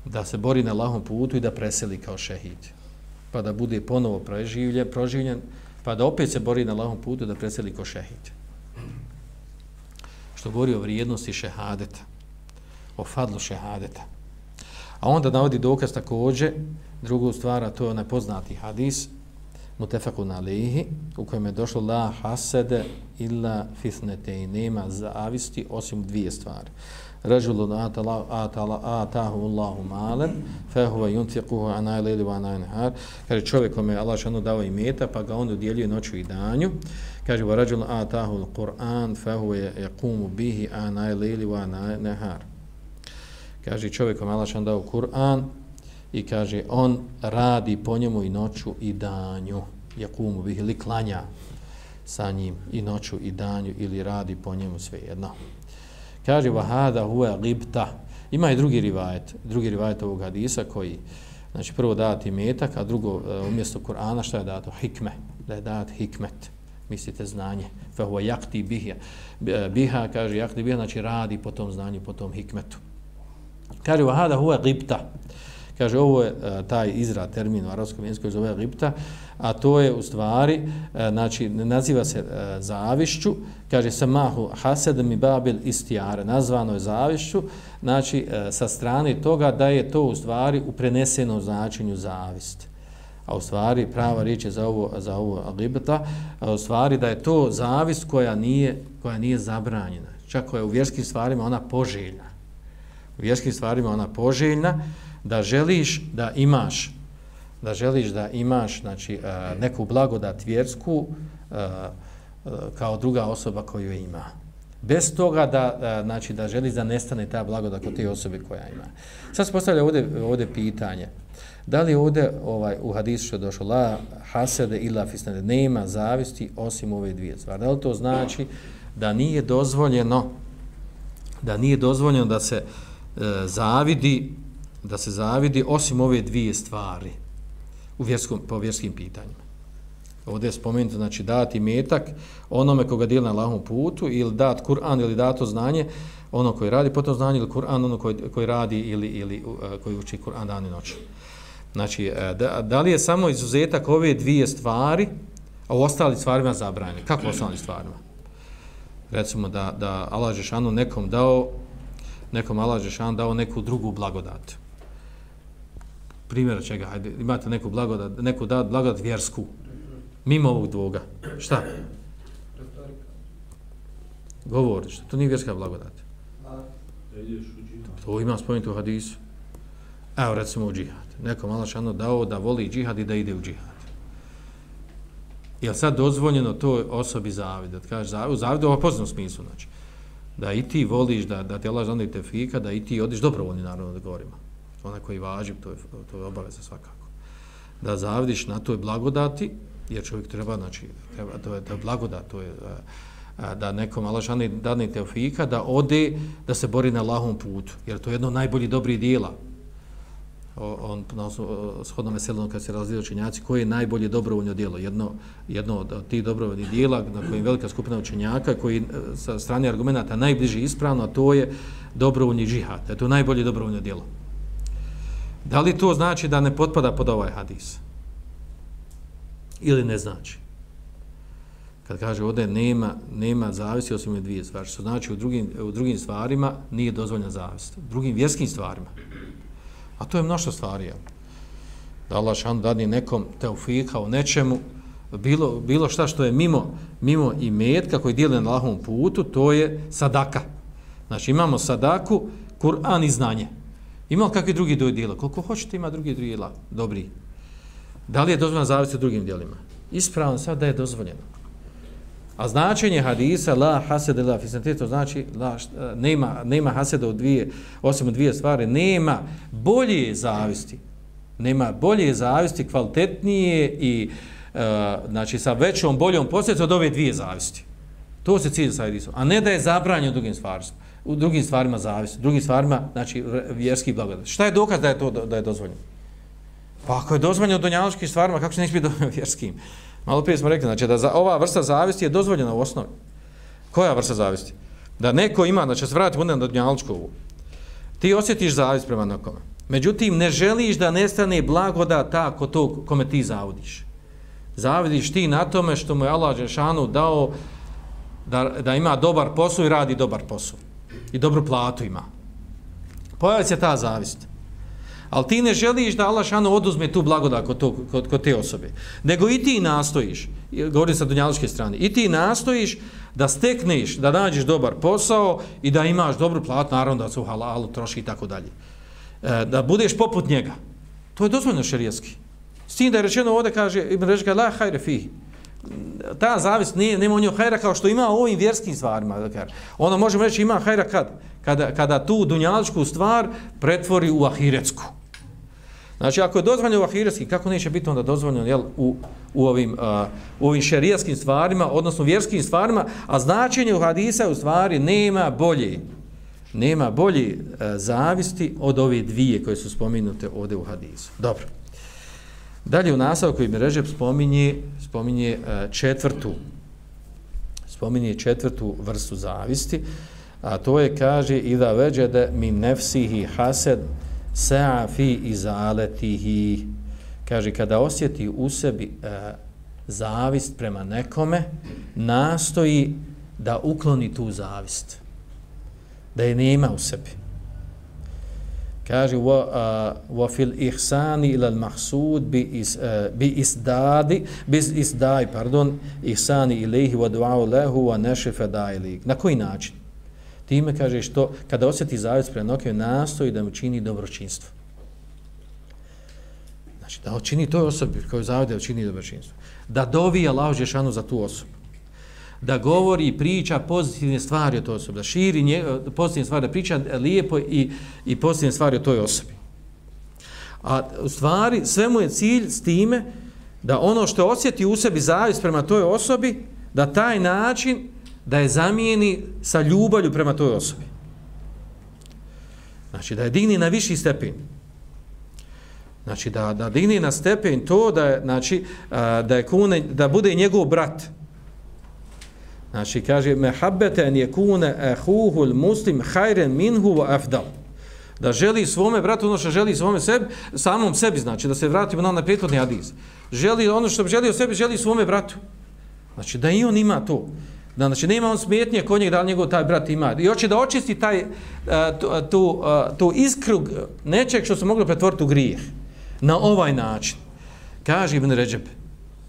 da se bori na Allahovom putu i da preseli kao šehid. Pa da bude ponovo preživljen, proživljen, pa da opet se bori na Allahovom putu da preseli kao šehid što govori o vrijednosti šehadeta, o fadlu šehadeta. A onda navodi dokaz također, drugu stvar, a to je onaj poznati hadis, mutefeku na lihi, u kojem je došlo la hasede illa fitnete i nema zavisti osim dvije stvari. Režulu atahu Allahu malen, fehuva juntiquhu anaj lili wa anaj nehar. Kaže čovjek kome je Allah šanu dao imeta, pa ga on udjeljuje noću i danju. Kaže, va rajul atahu al-Qur'an, fa huwa yaqumu bihi ana layli wa nahar. Kaže, čovjek kome Allah dao Kur'an i kaže, on radi po njemu i noću i danju. Yaqumu bih ili klanja sa njim i noću i danju ili radi po njemu svejedno. Kaže, vahada huwa ghibta. Ima i drugi rivajet, drugi rivajet ovog hadisa koji, znači prvo dati metak, a drugo e, umjesto Kur'ana šta je dato? Hikme, da je dat hikmet mislite znanje fa huwa yaqti biha e, biha kaže yaqti biha znači radi po tom znanju po tom hikmetu kaže wa hada huwa kaže ovo je a, taj izraz termin u arabskom jeziku zove gipta, a to je u stvari a, znači naziva se a, zavišću kaže samahu hasad mi babil istijare, nazvano je zavišću znači a, sa strane toga da je to u stvari u prenesenom značenju zavist a u stvari prava riječ je za ovo, za ovo gibta, a u stvari da je to zavist koja nije, koja nije zabranjena. Čak koja je u vjerskim stvarima ona poželjna. U vjerskim stvarima ona poželjna da želiš da imaš da želiš da imaš znači, e, neku blagodat vjersku e, e, kao druga osoba koju ima. Bez toga da, znači, da želiš da nestane ta blagodat kod te osobe koja ima. Sad se postavlja ovdje, ovdje pitanje. Da li ovdje ovaj, u hadisu što je došlo la hasede ila fisnade, nema zavisti osim ove dvije stvari. Da li to znači da nije dozvoljeno da nije dozvoljeno da se uh, E, zavidi da se zavidi osim ove dvije stvari u vjerskom, po vjerskim pitanjima. Ovdje je spomenuto, znači, dati metak onome koga dijeli na lahom putu ili dat Kur'an ili dato znanje ono koji radi potom znanje ili Kur'an ono koji, koji radi ili, ili uh, koji uči Kur'an dan i noć. Znači, e, da, da li je samo izuzetak ove dvije stvari, a u ostali stvarima zabranjeni? Kako u ostali stvarima? Recimo da, da Allah Žešanu nekom dao, nekom Allah Žešan dao neku drugu blagodat. primjera čega, hajde, imate neku blagodat, neku da, blagodat vjersku, mimo ovog dvoga. Šta? Govori, što to nije vjerska blagodat. To ima spomenuti u hadisu. Evo, recimo u džihad. Nekom Allah šano dao da voli džihad i da ide u džihad. Je sad dozvoljeno toj osobi zavidat? Kaže zavid, zavid u opoznom smislu, znači. Da i ti voliš, da, da te Allah te fika, da i ti odiš dobrovoljni, naravno, da govorimo Ona koji važi, to je, to je obaveza svakako. Da zavidiš na toj blagodati, jer čovjek treba, znači, treba, to je da blagodat, to je a, da nekom Allahšani dadne teofika, da ode, da se bori na lahom putu, jer to je jedno najbolji dobri dijela. O, on, na shodno veselom, kad se razlije učenjaci, koje je najbolje dobrovoljno djelo. Jedno, jedno od tih dobrovoljnih dijela, na kojim velika skupina učenjaka, koji e, sa strane argumenta najbliži ispravno, a to je dobrovoljni džihad. To je najbolje dobrovoljno djelo. Da li to znači da ne potpada pod ovaj hadis? Ili ne znači? Kad kaže ovdje nema, nema zavisi osim je dvije stvari. Što znači u drugim, u drugim stvarima nije dozvoljena zavist. U drugim vjerskim stvarima. A to je mnošto stvari. Jel? Da Allah šan dani nekom teufika u nečemu, bilo, bilo šta što je mimo, mimo i metka koji dijeli na lahom putu, to je sadaka. Znači imamo sadaku, Kur'an i znanje. Ima li kakvi drugi doj dijela? Koliko hoćete ima drugi dijela? Dobri. Da li je dozvoljeno zavisiti drugim dijelima? Ispravno sad da je dozvoljeno. A značenje hadisa la hasede la fisanteto znači la, nema, nema haseda u dvije, osim u dvije stvari, nema bolje zavisti. Nema bolje zavisti, kvalitetnije i uh, znači sa većom, boljom posljedicu od ove dvije zavisti. To se cilj sa hadisom. A ne da je zabranjeno drugim stvarima u drugim stvarima zavisti. u drugim stvarima, znači vjerski blagodat. Šta je dokaz da je to da je dozvoljeno? Pa ako je dozvoljeno u donjaloškim stvarima, kako će neće biti dozvoljeno vjerskim? Malo prije smo rekli, znači da za ova vrsta zavisti je dozvoljena u osnovi. Koja vrsta zavisti? Da neko ima, znači se vrati na donjaločkovu, ti osjetiš zavist prema nekome. Međutim, ne želiš da nestane blagoda ta ko to kome ti zavidiš. Zavidiš ti na tome što mu je Allah Žešanu dao da, da ima dobar posao i radi dobar posao i dobru platu ima. Pojavi se ta zavist. Ali ti ne želiš da Allah šano oduzme tu blagodat kod, to, kod, kod te osobe. Nego i ti nastojiš, govorim sa dunjaličke strane, i ti nastojiš da stekneš, da nađeš dobar posao i da imaš dobru platu, naravno da su halalu troši i tako dalje. E, da budeš poput njega. To je dozvoljno šerijetski. S tim da je rečeno ovdje, kaže Ibn Režika, la hajre fihi ta zavist nije, nema u njoj hajra kao što ima u ovim vjerskim stvarima. Da Ono možemo reći ima hajra kad? Kada, kada tu dunjaličku stvar pretvori u ahiretsku. Znači, ako je dozvoljeno u ahiretski, kako neće biti onda dozvoljeno jel, u, u, ovim, uh, u ovim šerijatskim stvarima, odnosno vjerskim stvarima, a značenje u hadisa u stvari nema bolje nema bolje uh, zavisti od ove dvije koje su spomenute ovdje u hadisu. Dobro. Dalje u nastavku Ibn Režep spominje, spominje e, četvrtu spominje četvrtu vrstu zavisti, a to je, kaže, i da veđede mi nefsihi hased sa'a fi izaletihi. Kaže, kada osjeti u sebi e, zavist prema nekome, nastoji da ukloni tu zavist. Da je nema u sebi kaže wa wa fil ihsani ila al mahsud bi is e, bi isdadi bi isdai pardon ihsani ilayhi wa du'a lahu wa nashfa da'ilik na koji način? Time kaže što kada osjeti zavist prema nekom nastoji da mu čini dobročinstvo. Znači da učini toj osobi koju zavide da učini dobročinstvo. Da dovi Allah džeshanu za tu osobu da govori i priča pozitivne stvari o toj osobi, da širi nje, eh, pozitivne stvari, da priča lijepo i, i pozitivne stvari o toj osobi. A u stvari, sve mu je cilj s time da ono što osjeti u sebi zavis prema toj osobi, da taj način da je zamijeni sa ljubavlju prema toj osobi. Znači, da je digni na viši stepen. Znači, da, da digni na stepen to da je, znači, eh, da, je kune, da bude njegov brat. Znači, kaže, mehabbeten je kune ehuhul muslim hajren minhu wa afdal. Da želi svome bratu ono što želi svome sebi, samom sebi, znači, da se vratimo na onaj prethodni hadis. Želi ono što želi o sebi, želi svome bratu. Znači, da i on ima to. Da, znači, nema on smetnje kod njeg da li njegov taj brat ima. I hoće da očisti taj, e, e, tu, e, tu, tu iskru nečeg što se moglo pretvoriti u grijeh. Na ovaj način. Kaže Ibn Ređeb,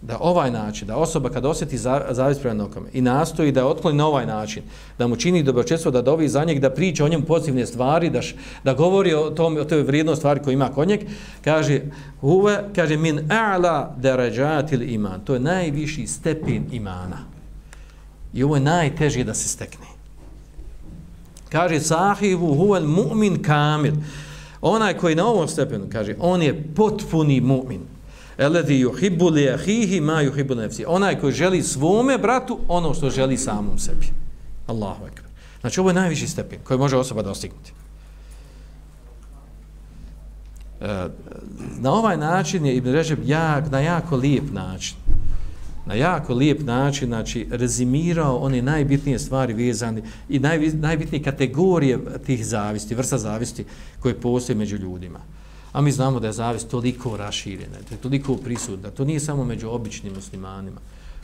da ovaj način, da osoba kada osjeti zavis prema nokome i nastoji da otkloni na ovaj način, da mu čini dobročestvo, da dovi za njeg, da priča o njemu pozitivne stvari, da, š, da govori o, tom, o toj vrijednoj stvari koju ima kod njeg, kaže, uve, kaže, min a'la darajatil iman. To je najviši stepen imana. I ovo je najtežije da se stekne. Kaže, sahivu huvel mu'min kamil. Onaj koji na ovom stepenu, kaže, on je potpuni mu'min. Eledi yuhibbu li ahihi ma yuhibbu nafsi. Onaj koji želi svome bratu ono što želi samom sebi. Allahu ekber. Znači ovo je najviši stepen koji može osoba dostignuti. E, na ovaj način je Ibn Režeb jak, na jako lijep način na jako lijep način znači rezimirao one najbitnije stvari vezane i naj, najbitnije kategorije tih zavisti, vrsta zavisti koje postoje među ljudima. A mi znamo da je zavist toliko raširena, da je toliko prisutna. To nije samo među običnim muslimanima.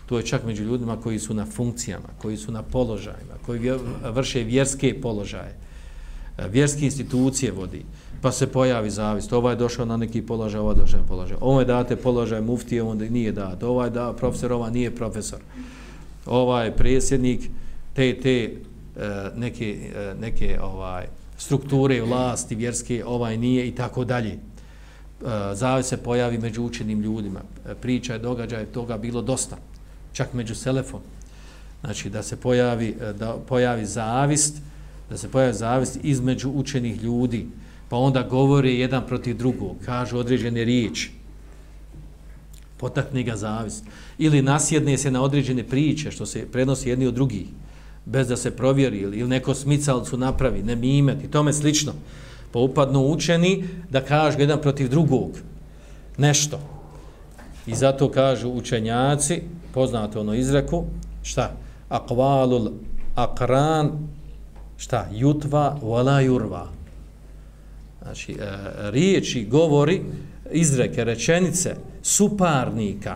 To je čak među ljudima koji su na funkcijama, koji su na položajima, koji vrše vjerske položaje, e, vjerske institucije vodi. Pa se pojavi zavist. Ovo je došao na neki položaj, ovo je došao na položaj. Ovo je date položaj muftije, onda nije dat. Ovaj da profesor, ovaj nije profesor. Ovaj predsjednik te, te e, neke, e, neke ovaj, strukture vlasti vjerske, ovaj nije i tako dalje. E, Zavis se pojavi među učenim ljudima. E, priča je, događaj toga bilo dosta. Čak među selefom. Znači da se pojavi, e, da pojavi zavist, da se pojavi zavist između učenih ljudi, pa onda govore jedan protiv drugog, kažu određene riječi, potakne ga zavist. Ili nasjedne se na određene priče što se prenosi jedni od drugih bez da se provjeri ili neko smicalcu napravi, ne mimet i tome slično. Pa upadnu učeni da kažu jedan protiv drugog nešto. I zato kažu učenjaci, poznate ono izreku, šta? Akvalul akran, šta? Jutva vala jurva. Znači, e, riječi, govori, izreke, rečenice, suparnika,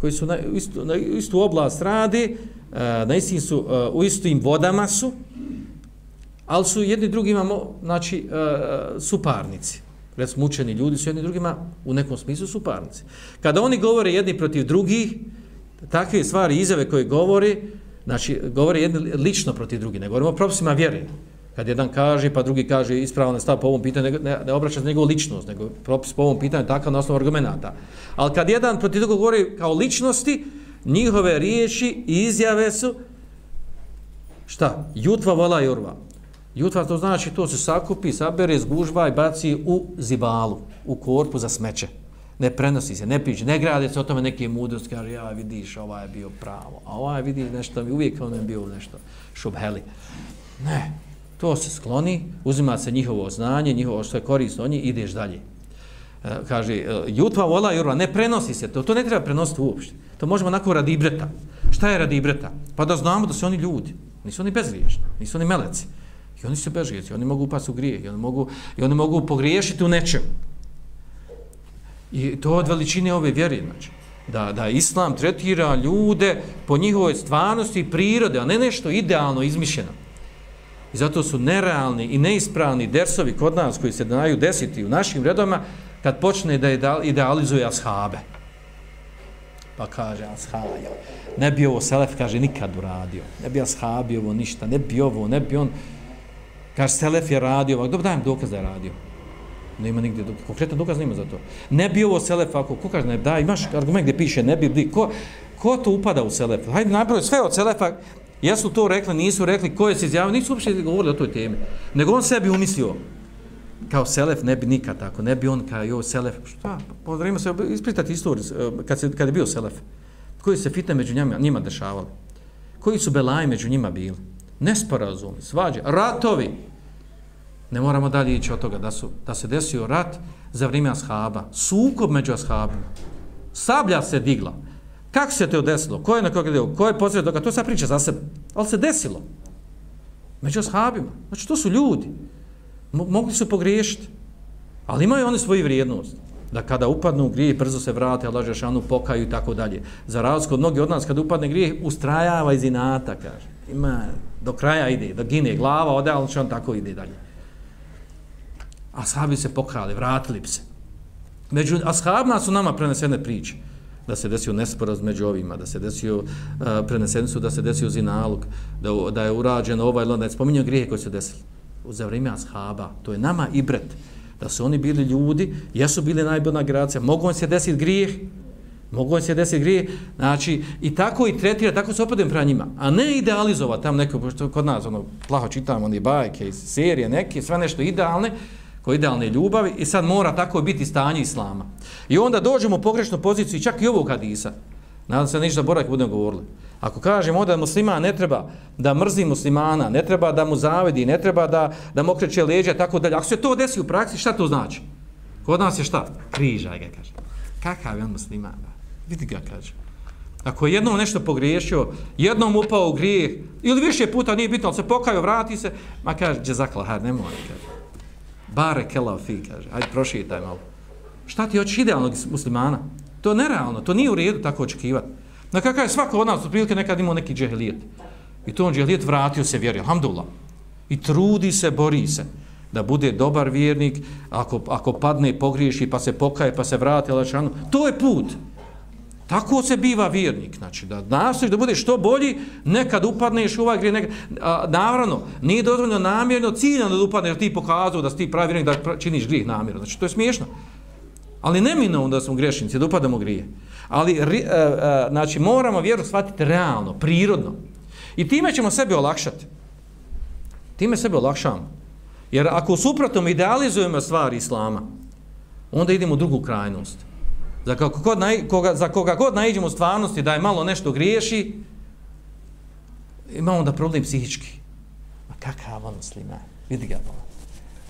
koji su na istu, na istu oblast radi, E, na istim su, e, u istim vodama su, ali su jedni drugima, znači, e, suparnici. Recimo, učeni ljudi su jedni drugima u nekom smislu suparnici. Kada oni govore jedni protiv drugih, takve stvari, izjave koje govore, znači, govore jedni lično protiv drugih, ne govorimo o propisima vjere. Kad jedan kaže, pa drugi kaže ispravno ne stav po ovom pitanju, ne, ne, ne obraća se njegovu ličnost, nego propis po ovom pitanju takav na osnovu argumenta. Ali kad jedan protiv drugog govori kao ličnosti, njihove riječi i izjave su šta? Jutva vola jurva. Jutva to znači to se sakupi, sabere, zgužva i baci u zibalu, u korpu za smeće. Ne prenosi se, ne piće, ne grade se o tome neke mudrosti, kaže ja vidiš, ovaj je bio pravo, a ovaj vidi nešto, uvijek on je ono bio nešto šubheli. Ne, to se skloni, uzima se njihovo znanje, njihovo što je korisno, oni ideš dalje. E, kaže, e, jutva vola jurva, ne prenosi se to, to ne treba prenositi uopšte. To možemo onako radi ibreta. Šta je radi ibreta? Pa da znamo da su oni ljudi. Nisu oni bezgriješni, nisu oni meleci. I oni su bezgriješni, oni mogu upasti u grije, i oni mogu, i oni mogu pogriješiti u nečem. I to od veličine ove vjere, znači. Da, da islam tretira ljude po njihovoj stvarnosti i prirode, a ne nešto idealno izmišljeno. I zato su nerealni i neispravni dersovi kod nas koji se daju desiti u našim redovima kad počne da idealizuje ashabe. Pa kaže ashaba, ne bi ovo Selef, kaže, nikad uradio. Ne bi ashabi ovo ništa, ne bi ovo, ne bi on... Kaže, Selef je radio ovako, dobro dajem dokaz da je radio. Nema nigdje, konkretan dokaz nema za to. Ne bi ovo Selef, ako, ko kaže, ne, da, imaš argument gdje piše, ne bi, bi, ko, ko to upada u Selef? Hajde, napravio sve od Selefa, jesu to rekli, nisu rekli, ko je se izjavio, nisu uopšte govorili o toj temi. Nego on sebi umislio, kao Selef ne bi nikad tako, ne bi on kao joj Selef, šta, pozdravimo se ispritati istoriju, e, kad, se, kad je bio Selef, koji se fitne među njima, njima dešavali, koji su belaji među njima bili, nesporazumi, svađe, ratovi, ne moramo dalje ići od toga da, su, da se desio rat za vrijeme ashaba, sukob među ashabima, sablja se digla, kako se to desilo, ko je na koga deo, ko je posred toga, to sad priča za sebe, ali se desilo, među ashabima, znači to su ljudi, mogli su pogriješiti, ali imaju oni svoju vrijednost, da kada upadnu u grijeh, brzo se vrate, Allah Žešanu pokaju i tako dalje. Za razliku od mnogi od nas, kada upadne grijeh, ustrajava iz inata, kaže. Ima, do kraja ide, da gine glava, ode, ali će on tako ide dalje. Ashabi se pokrali, vratili bi se. Među ashabima su nama prenesene priče da se desio nesporaz među ovima, da se desio uh, preneseni su, da se desio zinalog, da, da je urađeno ovaj, da je spominjao grije koji se desili za vrijeme ashaba. To je nama ibret. Da su oni bili ljudi, jesu bili najbolja generacija, mogu im se desiti grijeh, mogu im se desiti grijeh, znači, i tako i tretira, tako se opadem pra njima, a ne idealizova tam neko, što kod nas, ono, plaho čitamo, oni bajke serije, neke, sve nešto idealne, ko idealne ljubavi, i sad mora tako biti stanje islama. I onda dođemo u pogrešnu poziciju, čak i ovog hadisa, nadam se ništa borak budemo govorili, Ako kažemo da muslima ne treba da mrzi muslimana, ne treba da mu zavedi, ne treba da, da mu okreće leđa, tako dalje. Ako se to desi u praksi, šta to znači? Kod nas je šta? Križaj ga, kaže. Kakav je on musliman? Vidi ga, kaže. Ako je jednom nešto pogriješio, jednom upao u grijeh, ili više puta nije bitno, ali se pokaju, vrati se, ma kaže, džezakla, hajde, ne mora, kaže. Bare kela fi, kaže, hajde, prošitaj malo. Šta ti hoćeš idealnog muslimana? To je nerealno, to nije u redu tako očekivati. Na kakav je svako od nas otprilike nekad imao neki džehlijet. I to on džehlijet vratio se vjeri, alhamdulillah. I trudi se, bori se da bude dobar vjernik, ako, ako padne, pogriješi, pa se pokaje, pa se vrati, alačanu, to je put. Tako se biva vjernik, znači da nastojiš da budeš što bolji, nekad upadneš u ovaj grije, nekad, a, naravno, nije dozvoljno namjerno, ciljano da upadneš, ti pokazuju da si ti pravi vjernik, da činiš grijeh namjerno, znači to je smiješno. Ali neminovno da smo grešnici, da upadamo grije. Ali, e, e, znači, moramo vjeru shvatiti realno, prirodno. I time ćemo sebe olakšati. Time sebe olakšamo. Jer ako suprotno idealizujemo stvari Islama, onda idemo u drugu krajnost. Za, kako god naj, koga, za koga god naiđemo u stvarnosti da je malo nešto griješi, imamo onda problem psihički. Ma kakav on muslima? Vidi ga,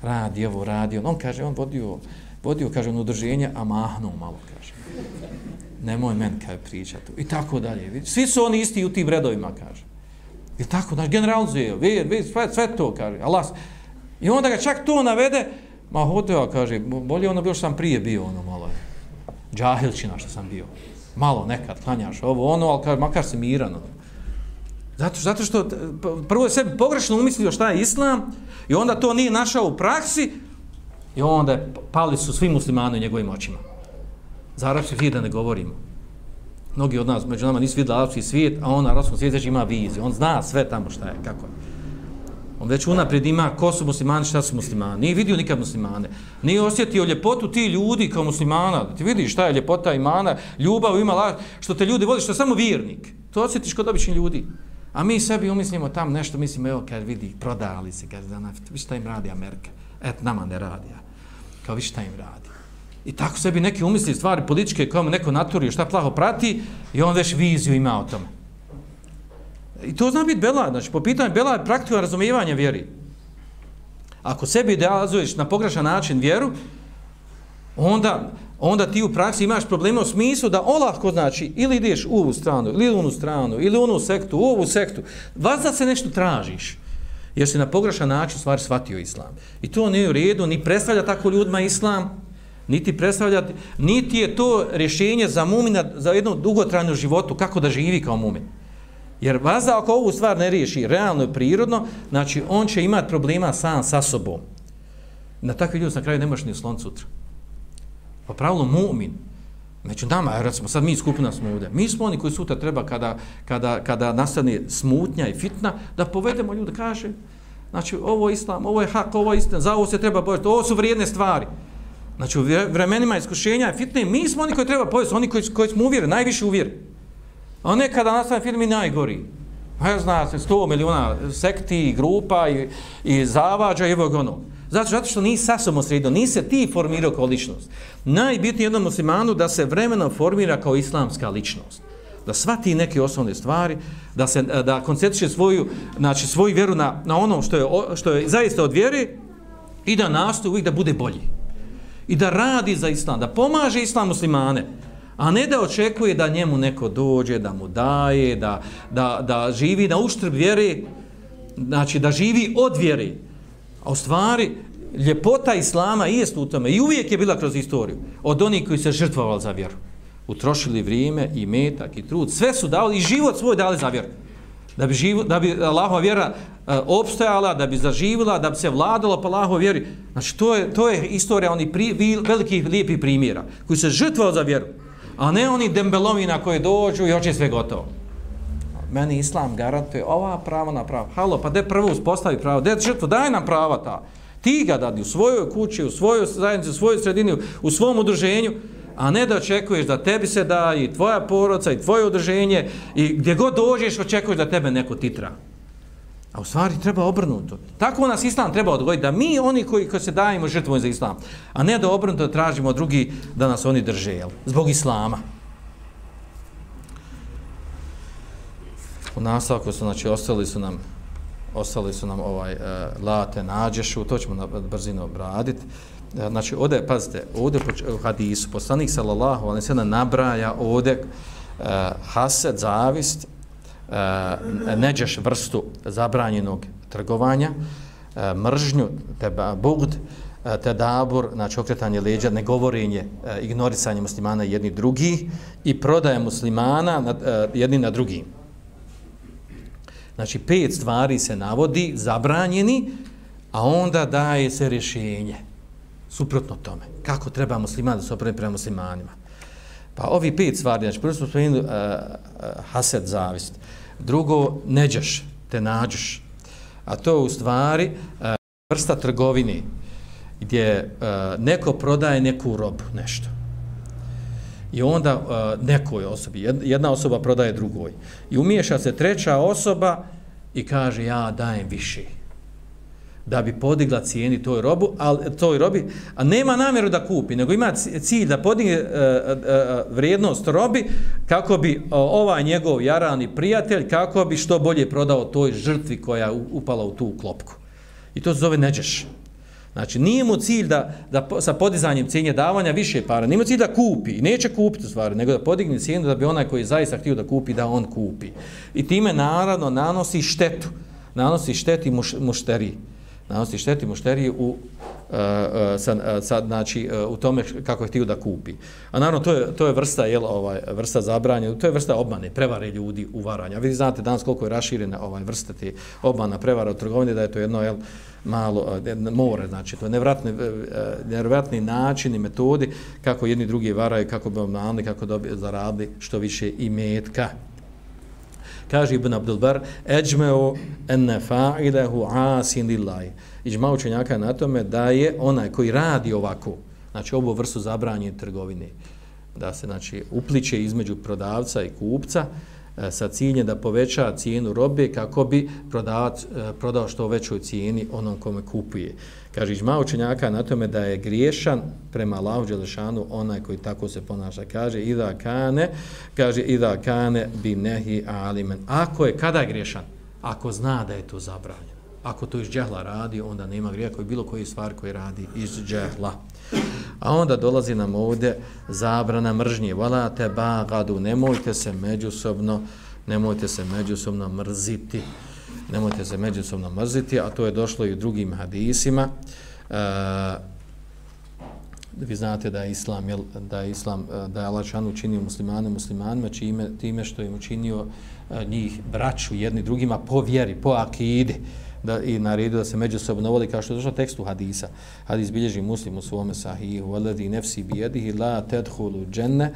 radi ovo, radi on. On kaže, on vodio, vodio kaže, on udrženje, a mahnuo malo, kaže nemoj men kaj pričati. I tako dalje. Svi su oni isti u tim redovima, kaže. I tako, znaš, generalizuje, vir, vir, sve, sve to, kaže. Allah. I onda ga čak to navede, ma hoteo, kaže, bolje ono bilo što sam prije bio, ono malo. Džahilčina što sam bio. Malo nekad, klanjaš ovo, ono, ali kaže, makar se miran. Ono. Zato, zato što prvo je sebi pogrešno umislio šta je islam i onda to nije našao u praksi i onda je, pali su svi muslimani u njegovim očima. Za arapski svijet da ne govorimo. Mnogi od nas, među nama, nisu vidjeli arapski svijet, a on na arapskom svijetu ima viziju. On zna sve tamo šta je, kako je. On već unaprijed ima ko su muslimani, šta su muslimani. Nije vidio nikad muslimane. Nije osjetio ljepotu ti ljudi kao muslimana. Ti vidiš šta je ljepota imana, ljubav ima, što te ljudi voli, što je samo vjernik. To osjetiš kod običnih ljudi. A mi sebi umislimo tam nešto, mislimo, evo, kad vidi, prodali se, kad da, vi šta im radi Amerika. Et, nama ne radi. Kao vi šta im radi. I tako sebi neki umisli stvari političke koje mu neko naturio šta plaho prati i on već viziju ima o tome. I to zna biti bela, znači po pitanju bela je praktika razumijevanja vjeri. Ako sebi idealizuješ na pogrešan način vjeru, onda, onda ti u praksi imaš problema u smislu da olahko znači ili ideš u ovu stranu, ili u onu stranu, ili u onu sektu, u ovu sektu, vas da se nešto tražiš jer si na pogrešan način stvari shvatio islam. I to nije u redu, ni predstavlja tako ljudima islam, niti predstavlja, niti je to rješenje za mumina za jednu dugotrajnu životu, kako da živi kao mumin. Jer vazda ako ovu stvar ne riješi realno i prirodno, znači on će imati problema sam sa sobom. Na takvi ljudi na kraju ne možeš ni slon sutra. Pa pravilo mu'min, među nama, recimo, sad mi skupina smo ovdje, mi smo oni koji sutra treba kada, kada, kada nastane smutnja i fitna, da povedemo ljude, kaže, znači ovo je islam, ovo je hak, ovo je istina, za ovo se treba boriti, ovo su vrijedne stvari. Znači u vremenima iskušenja i fitne, mi smo oni koji treba povesti, oni koji, koji smo uvjeri, najviše uvjeri. A ne kada nastane film i najgori. A ja znate, sto miliona sekti, grupa i, i zavađa i evo ono. Zato, zato što nisi sasvom sredio, nisi se ti formirao kao ličnost. Najbitnije jednom muslimanu da se vremenom formira kao islamska ličnost. Da svati neke osnovne stvari, da se da koncentriše svoju, znači svoju vjeru na, na ono što je, što je zaista od vjere i da nastoji uvijek da bude bolji. I da radi za islam, da pomaže islam muslimane. A ne da očekuje da njemu neko dođe, da mu daje, da, da, da živi na uštrb vjere, znači da živi od vjere. A u stvari, ljepota Islama i jest u tome, i uvijek je bila kroz istoriju, od onih koji se žrtvovali za vjeru. Utrošili vrijeme i metak i trud, sve su dali i život svoj dali za vjeru. Da bi, živo, da bi Allahova vjera e, opstajala, da bi zaživila, da bi se vladalo pa Allahova vjeri. Znači, to je, to je istorija onih pri, velikih lijepih primjera, koji se žrtvovali za vjeru a ne oni dembelovina koji dođu i hoće sve gotovo. Meni islam garantuje ova prava na pravo. Halo, pa de prvo uspostavi pravo? De žrtvo, daj nam prava ta. Ti ga dadi u svojoj kući, u svojoj zajednici, u svojoj sredini, u svom udruženju, a ne da očekuješ da tebi se da i tvoja poroca i tvoje udruženje i gdje god dođeš očekuješ da tebe neko titra. A u stvari treba obrnuto. Tako nas islam treba odgojiti, da mi, oni koji, koji se dajemo žrtvom za islam, a ne da obrnuto tražimo drugi da nas oni drže, jel? zbog islama. U nastavku su, znači, ostali su nam ostali su nam ovaj uh, late nađešu, to ćemo na brzinu obraditi. E, znači, ovdje, pazite, ovdje u hadisu, poslanik sallallahu, ali se nabraja ovdje uh, hased, zavist, uh, neđeš vrstu zabranjenog trgovanja, uh, mržnju, te bugd, te dabur, znači okretanje leđa, negovorenje, ignorisanje muslimana jedni drugi i prodaje muslimana jedni na drugi. Znači, pet stvari se navodi, zabranjeni, a onda daje se rješenje. Suprotno tome. Kako treba musliman da se opravi prema muslimanima? Pa ovi pet stvari, znači prvo smo spomenuli uh, uh, zavist. Drugo, neđeš, te nađeš. A to je u stvari uh, vrsta trgovine gdje uh, neko prodaje neku robu, nešto. I onda uh, nekoj osobi, jedna osoba prodaje drugoj. I umiješa se treća osoba i kaže ja dajem više da bi podigla cijeni toj robu, al toj robi, a nema namjeru da kupi, nego ima cilj da podigne uh, uh, vrijednost robi kako bi uh, ovaj njegov jarani prijatelj kako bi što bolje prodao toj žrtvi koja upala u tu klopku. I to se zove neđeš. Znači, nije mu cilj da, da sa podizanjem cijenje davanja više para, nije mu cilj da kupi, i neće kupiti u stvari, nego da podigne cijenu da bi onaj koji zaista htio da kupi, da on kupi. I time, naravno, nanosi štetu. Nanosi šteti muš, mušteriji nanosi šteti mušteriji u, uh, sad sa, eh, sa, znači, eh, u tome kako je htio da kupi. A naravno, to je, to je vrsta, jel, ovaj, vrsta zabranja, to je vrsta obmane, prevare ljudi u varanja. Vi znate danas koliko je raširena ovaj, vrsta te obmana, prevara u trgovini, da je to jedno, jel, malo, eh, more, znači, to je nevratni, nevratni način i metodi kako jedni drugi varaju, kako bi obmanili, kako dobi, zaradili što više i metka kaže Ibn Abdulbar, eđmeo enne fa'ilehu asin lillahi. Iđma učenjaka na tome da je onaj koji radi ovako, znači ovu vrstu zabranje trgovine, da se znači upliče između prodavca i kupca, E, sa ciljem da poveća cijenu robe kako bi prodavac e, prodao što većoj cijeni onom kome kupuje. Kaže Iđma učenjaka na tome da je griješan prema Allahu Đelešanu onaj koji tako se ponaša. Kaže Ida Kane, kaže Ida Kane bi nehi alimen. Ako je, kada je griješan? Ako zna da je to zabranjeno. Ako to iz džehla radi, onda nema grija koji bilo koji stvar koji radi iz džehla. A onda dolazi nam ovdje zabrana mržnje. Vala te bagadu, nemojte se međusobno, nemojte se međusobno mrziti. Nemojte se međusobno mrziti, a to je došlo i u drugim hadisima. E, vi znate da je islam jel, da je islam e, da je Allah učinio muslimane muslimanima čime time što je učinio e, njih braću jedni drugima po vjeri po akidi da i naredio da se međusobno voli kao što je došlo tekstu hadisa hadis bilježi muslim u svome sahihu alladhi nafsi bi yadihi la tadkhulu janna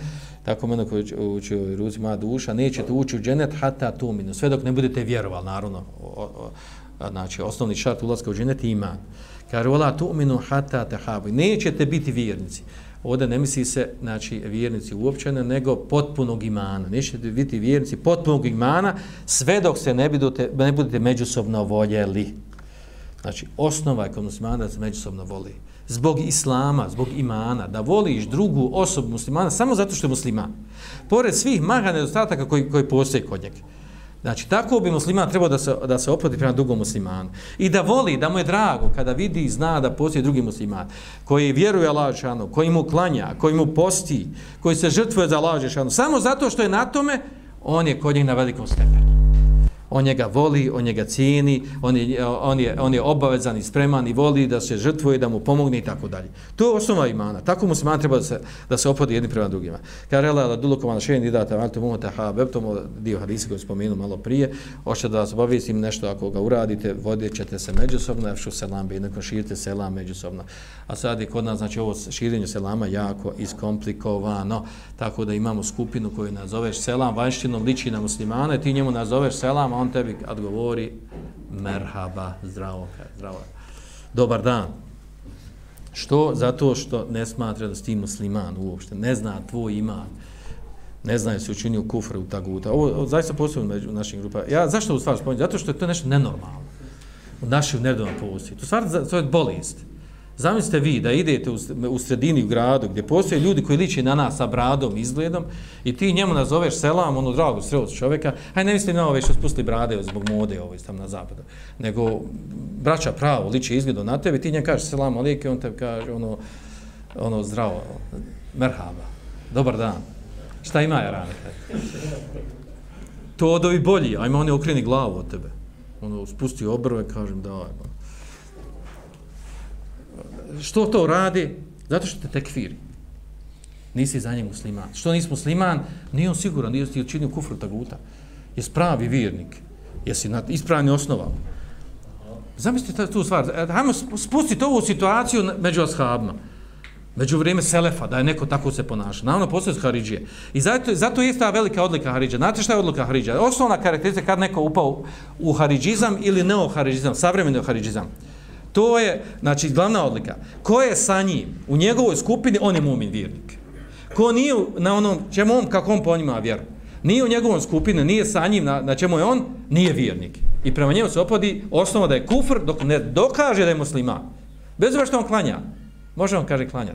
tako meno koji uči u ruci moja duša nećete ući u dženet hatta tuminu sve dok ne budete vjerovali naravno o, o, znači osnovni šart ulaska u dženet iman Kaže, vola tu'minu hata tehabu. Nećete biti vjernici. Ovdje ne misli se, znači, vjernici uopćene, nego potpunog imana. Nećete biti vjernici potpunog imana, sve dok se ne budete, ne budete međusobno voljeli. Znači, osnova je kod muslimana da se međusobno voli. Zbog islama, zbog imana, da voliš drugu osobu muslimana samo zato što je musliman. Pored svih maha nedostataka koji, koji postoje kod njega. Znači, tako bi musliman trebao da se, da se opodi prema drugom muslimanu. I da voli, da mu je drago kada vidi i zna da postoji drugi musliman koji vjeruje Allah Žešanu, koji mu klanja, koji mu posti, koji se žrtvuje za Allah Žešanu. Samo zato što je na tome, on je kod njih na velikom stepenu on njega voli, on njega cijeni, on je, on je, on je obavezan i spreman i voli da se žrtvuje, da mu pomogne i tako dalje. To je osnova imana. Tako mu se man treba da se, da se opodi jedni prema drugima. Karela la da dulokoma na šejen idata, malo tomu ha, beptomo ovaj dio hadisa koji spomenu malo prije, hoće da vas obavijestim nešto ako ga uradite, vodit ćete se međusobno, efšu selam, bi neko širite selam međusobno. A sad je kod nas, znači ovo širenje selama jako iskomplikovano, tako da imamo skupinu koju nazoveš selam, vanštinom liči na muslimane, ti njemu nazoveš selam, on tebi odgovori merhaba, zdravo, zdravo. Dobar dan. Što? Zato što ne smatra da si ti musliman uopšte, ne zna tvoj iman, ne zna se učinio kufre u taguta. Ovo, ovo zaista postoji među našim grupama. Ja, zašto u stvari spomenuti? Zato što je to nešto nenormalno. U našim neredovnom postoji. To, stvar, to je bolest. Zamislite vi da idete u, u sredini u gradu gdje postoje ljudi koji liči na nas sa bradom, izgledom i ti njemu nazoveš selam, ono drago sreo čovjeka, aj ne misli na ove što spustili brade zbog mode ovo tam na zapadu, nego braća pravo liči izgledom na tebe, ti njemu kažeš selam alike, on te kaže ono, ono zdravo, merhaba, dobar dan, šta ima ja rane? To odovi bolji, ajmo oni okreni glavu od tebe, ono spusti obrve, kažem da, ajmo što to radi? Zato što te tekfiri. Nisi za njeg musliman. Što nisi musliman, nije on siguran, nije ti učinio kufru taguta. Jesi pravi vjernik. Jesi na ispravni osnovama. Zamislite tu stvar. E, hajmo spustiti ovu situaciju među ashabima. Među vrijeme Selefa, da je neko tako se ponaša. Naravno, postoje Haridžije. I zato, zato je ta velika odlika Haridža. Znate šta je odlika Haridža? Osnovna karakteristika kad neko upao u Haridžizam ili neo-Haridžizam, savremeni Haridžizam. To je, znači, glavna odlika. Ko je sa njim u njegovoj skupini, on je mumin vjernik. Ko nije na onom, čemu on, kako on po njima vjeru, nije u njegovom skupini, nije sa njim, na, na čemu je on, nije vjernik. I prema njemu se opodi osnova da je kufr, dok ne dokaže da je muslima. Bez ova što on klanja. Može on kaže klanja.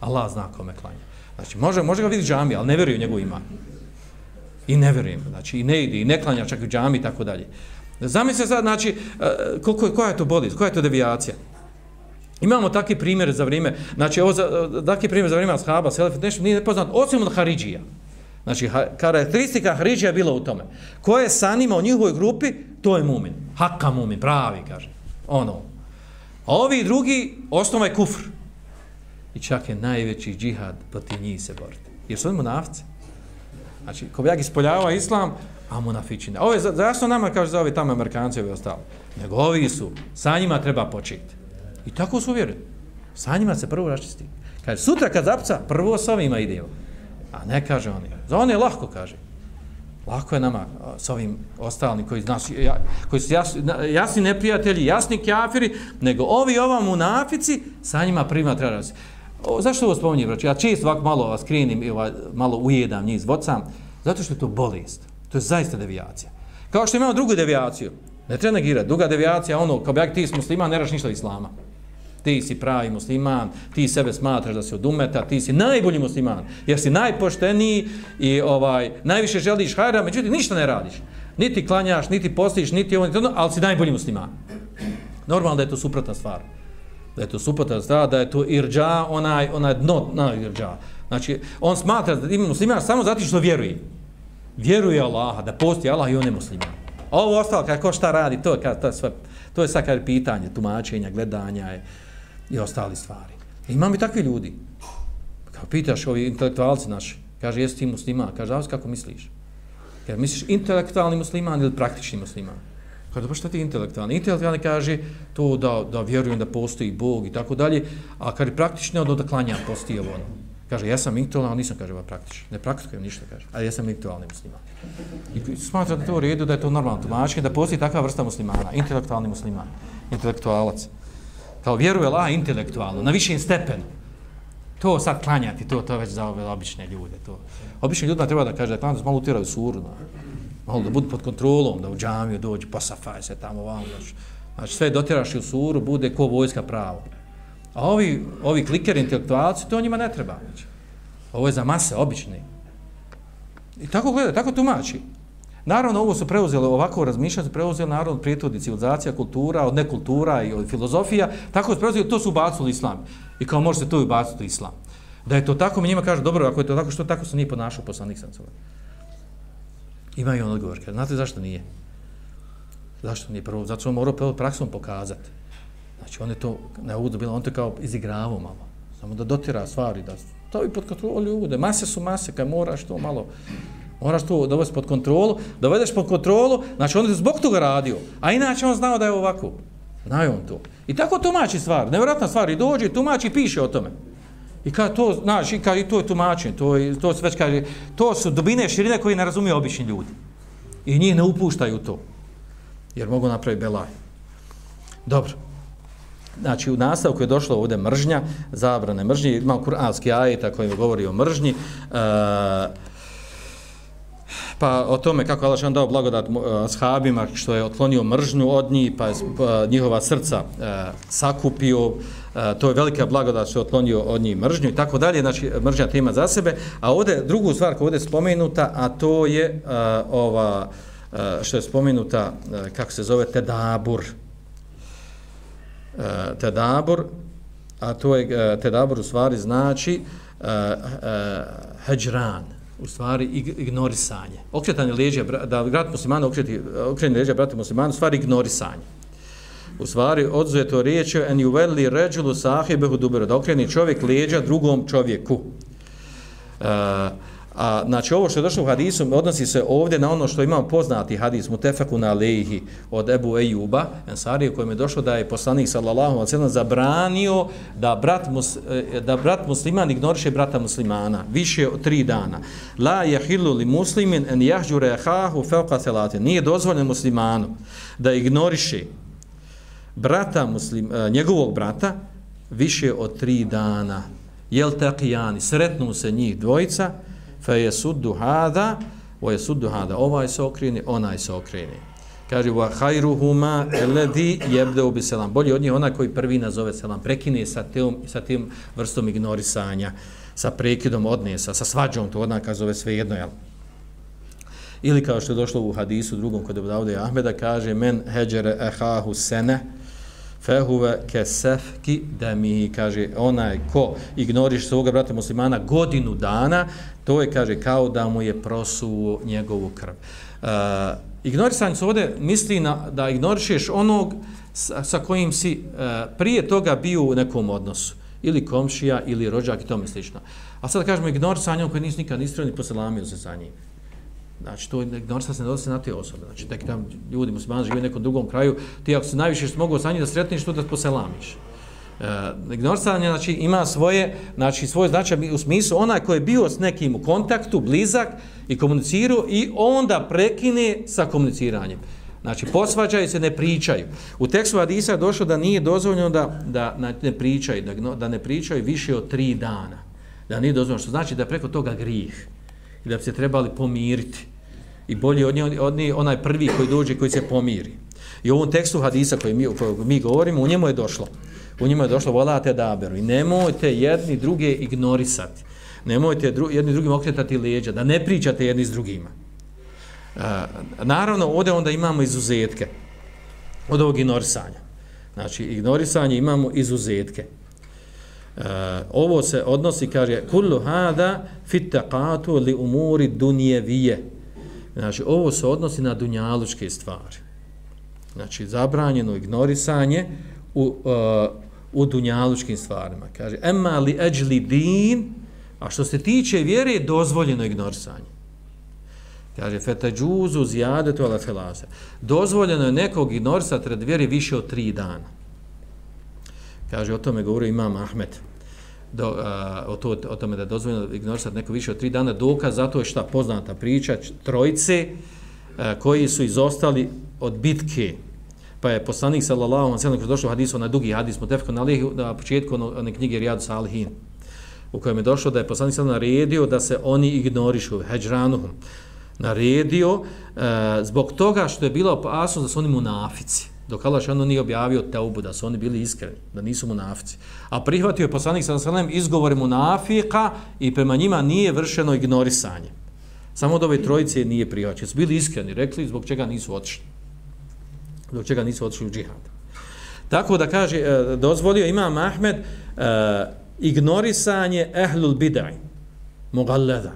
Allah zna kome klanja. Znači, može, može ga vidjeti džami, ali ne vjeruje u njegov iman. I ne vjerujem. Znači, i ne ide, i ne klanja čak u džami i tako dalje. Zamislite sad, znači, e, koliko je, koja je to bolest, koja je to devijacija? Imamo takve primjere za vrijeme, znači, ovo za, e, takve primjere za vrijeme ashaba, selef, nešto nije nepoznat, osim od Haridžija. Znači, ha, karakteristika Haridžija je bila u tome. Ko je sanima u njihovoj grupi, to je mumin. Hakka mumin, pravi, kaže. Ono. A ovi drugi, osnova je kufr. I čak je najveći džihad protiv njih se boriti. Jer su oni munafci. Znači, ko bi ja ispoljava islam, a munafičine. Ovo je zašto nama kaže za ove tamo Amerikanci i ostalo. Nego ovi su, sa njima treba početi. I tako su uvjerili. Sa njima se prvo raščisti. Kaže, sutra kad zapca, prvo s ovima ide. A ne kaže oni. Za one je lahko, kaže. Lako je nama s ovim ostalim koji, nas, ja, koji su jasni, jasni neprijatelji, jasni kjafiri, nego ovi ova munafici, sa njima prima treba raščisti. Zašto ovo spominjem, braći? Ja čist ovako malo vas krenim i ovaj, malo ujedam njih zvocam. Zato što je to bolest. To je zaista devijacija. Kao što imamo drugu devijaciju. Ne treba negirati. Druga devijacija, ono, kao bi ti si musliman, ne raš ništa islama. Ti si pravi musliman, ti sebe smatraš da si od umeta, ti si najbolji musliman, jer si najpošteniji i ovaj najviše želiš hajra, međutim ništa ne radiš. Niti klanjaš, niti postiš, niti ovo, niti ono, ali si najbolji musliman. Normalno da je to suprotna stvar. Da je to suprotna stvar, da je to irđa, onaj, onaj dno, na irđa. Znači, on smatra da ima musliman samo zato što vjeruje vjeruje Allaha, da postoji Allah i on je musliman. A ovo ostalo, kako šta radi, to kad, to je, sve, to je sad kad pitanje tumačenja, gledanja je, i ostali stvari. I imam i takvi ljudi. Kao pitaš ovi intelektualci naši, kaže, jesi ti musliman? Kaže, a kako misliš? Kaže, misliš intelektualni musliman ili praktični musliman? Kaže, pa šta ti intelektualni? Intelektualni kaže to da, da vjerujem da postoji Bog i tako dalje, a kaže praktično da da klanja postoji ovo ono. Kaže, ja sam intelektualni, nisam, kaže, ba praktično. Ne praktikujem ništa, kaže, ali ja sam intelektualni musliman. I smatra da to u redu, da je to normalno tumačenje, da postoji takva vrsta muslimana, intelektualni musliman, intelektualac. Kao vjeruje Allah intelektualno, na višem stepenu. To sad klanjati, to to već za ove obične ljude. To. Obični ljudima treba da kaže da klanjati, malo utiraju surno. malo da budu pod kontrolom, da u džamiju dođe, posafaj pa se tamo vam. Znači, znači sve dotiraš u suru, bude ko vojska pravo. A ovi, ovi klikeri intelektualci, to njima ne treba. Već. Ovo je za mase, obični. I tako gleda, tako tumači. Naravno, ovo su preuzeli, ovako razmišljanje su preuzeli naravno od prijetodi civilizacija, kultura, od nekultura i od filozofija, tako su preuzeli, to su ubacili islam. I kao može se to ubaciti islam. Da je to tako, mi njima kažu, dobro, ako je to tako, što tako se nije ponašao poslanik sam celo. Ima i on odgovor, kaže, znate zašto nije? Zašto nije prvo? Zato što on morao praksom pokazati. Znači, on je to, ne uvodu bilo, on to kao izigravo malo. Samo da dotira stvari, da to i pod kontrolu ljude. Mase su mase, kad moraš to malo Moraš to dovesti pod kontrolu, dovedeš pod kontrolu, znači on je zbog toga radio, a inače on znao da je ovako. Znao on to. I tako tumači stvar, nevjerojatna stvar, i dođe, tumači i piše o tome. I kad to, znaš, i kad, i to je tumačenje, to, je, to se već kaže, to su dubine širine koje ne razumije obični ljudi. I njih ne upuštaju to. Jer mogu napraviti belaj. Dobro. Znači, u nastavku je došlo ovdje mržnja, zabrane mržnje, imamo kuranski ajeta koji govori o mržnji. e, pa o tome kako Allah dao blagodat e, ashabima što je otklonio mržnju od njih pa je e, njihova srca e, sakupio. E, to je velika blagodat što je otklonio od njih mržnju i tako dalje. Znači mržnja tema za sebe. A ovdje drugu stvar koja je spomenuta a to je e, ova e, što je spomenuta e, kako se zove tedabur. Eh, tedabur a to je eh, tedabur u stvari znači e, u stvari ignorisanje. Okretanje leđa, da brat muslimana okreti, okreni leđa brata muslimana, u stvari ignorisanje. U stvari, odzuje to riječ, en juveli ređulu sahibehu dubero, da okreni čovjek leđa drugom čovjeku. Uh, A znači ovo što je došlo u hadisu odnosi se ovdje na ono što imamo poznati hadis mutefeku na od Ebu Ejuba, Ensari, u kojem je došlo da je poslanik sallallahu alaihi sallam zabranio da brat, mus, e, da brat musliman ignoriše brata muslimana više od tri dana. La jahilu li muslimin en jahđu rehahu felka selate. Nije dozvoljeno muslimanu da ignoriše brata muslim, e, njegovog brata više od tri dana. Jel taqijani, sretnu se njih dvojica, fa yasuddu hada wa yasuddu hada ovaj se okreni onaj se okreni kaže wa hajruhuma alladhi yabda bi salam. Bolje od njih onaj koji prvi nazove selam prekine sa tim sa tim vrstom ignorisanja sa prekidom odnesa sa svađom to odnak zove sve jedno jel? Ili kao što je došlo u hadisu drugom kod Davde Ahmeda kaže men heđere ehahu sene, fehuve kesefki da mi kaže onaj ko ignoriš svoga brata muslimana godinu dana to je kaže kao da mu je prosuo njegovu krv. Uh, ignorisanje se ovdje misli na, da ignorišeš onog sa, sa kojim si uh, prije toga bio u nekom odnosu ili komšija ili rođak i tome slično. A sad kažemo ignorisanje koji nisi nikad istrao ni poselamio se sa njim. Znači, to ignorisanje se ne odnosi na te osobe. Znači, tek tam ljudi muslimani žive u nekom drugom kraju, ti ako se najviše što mogu sa njim da sretniš, to da poselamiš. E, uh, ignorisanje znači, ima svoje, znači, svoje značaj u smislu onaj koji je bio s nekim u kontaktu, blizak i komunicirao i onda prekine sa komuniciranjem. Znači, posvađaju se, ne pričaju. U tekstu Adisa je došlo da nije dozvoljeno da, da ne pričaju, da, da ne pričaju više od tri dana. Da nije dozvoljeno, što znači da preko toga grih i da bi se trebali pomiriti. I bolje od nje, od nje onaj prvi koji dođe, koji se pomiri. I u ovom tekstu hadisa koji mi, koji mi govorimo, u njemu je došlo. U njemu je došlo, volate daberu. I nemojte jedni druge ignorisati. Nemojte dru, jedni drugim okretati leđa, da ne pričate jedni s drugima. E, naravno, ovdje onda imamo izuzetke od ovog ignorisanja. Znači, ignorisanje imamo izuzetke. Uh, ovo se odnosi, kaže, kullu hada fit taqatu li umuri dunjevije. Znači, ovo se odnosi na dunjalučke stvari. Znači, zabranjeno ignorisanje u, uh, u dunjalučkim stvarima. Kaže, emma li eđli din, a što se tiče vjere, dozvoljeno ignorisanje. Kaže, fetađuzu zijadetu ala felase. Dozvoljeno je nekog ignorisati red vjere više od tri dana. Kaže, o tome govori imam Ahmed. Do, a, o, to, o tome da je dozvoljeno ignorisati neko više od tri dana. Dokaz zato je šta poznata priča, trojice a, koji su izostali od bitke. Pa je poslanik sallallahu alejhi ve sellem došao u hadisu na dugi hadis mutafekun alejhi na početku ono, one knjige Riyad Salihin u kojem je došlo da je poslanik sallallahu naredio da se oni ignorišu hejranuhum naredio e, zbog toga što je bila opasnost da su oni munafici dok Allah šanu nije objavio teubu da su oni bili iskreni da nisu munafici a prihvatio je poslanik sa alejhi izgovore munafika i prema njima nije vršeno ignorisanje samo od ove trojice nije prihvaćeno su bili iskreni rekli zbog čega nisu otišli Zbog čega nisu otišli u džihad. Tako da kaže, e, dozvolio imam Ahmed e, ignorisanje ehlul bidaj, mogalleda.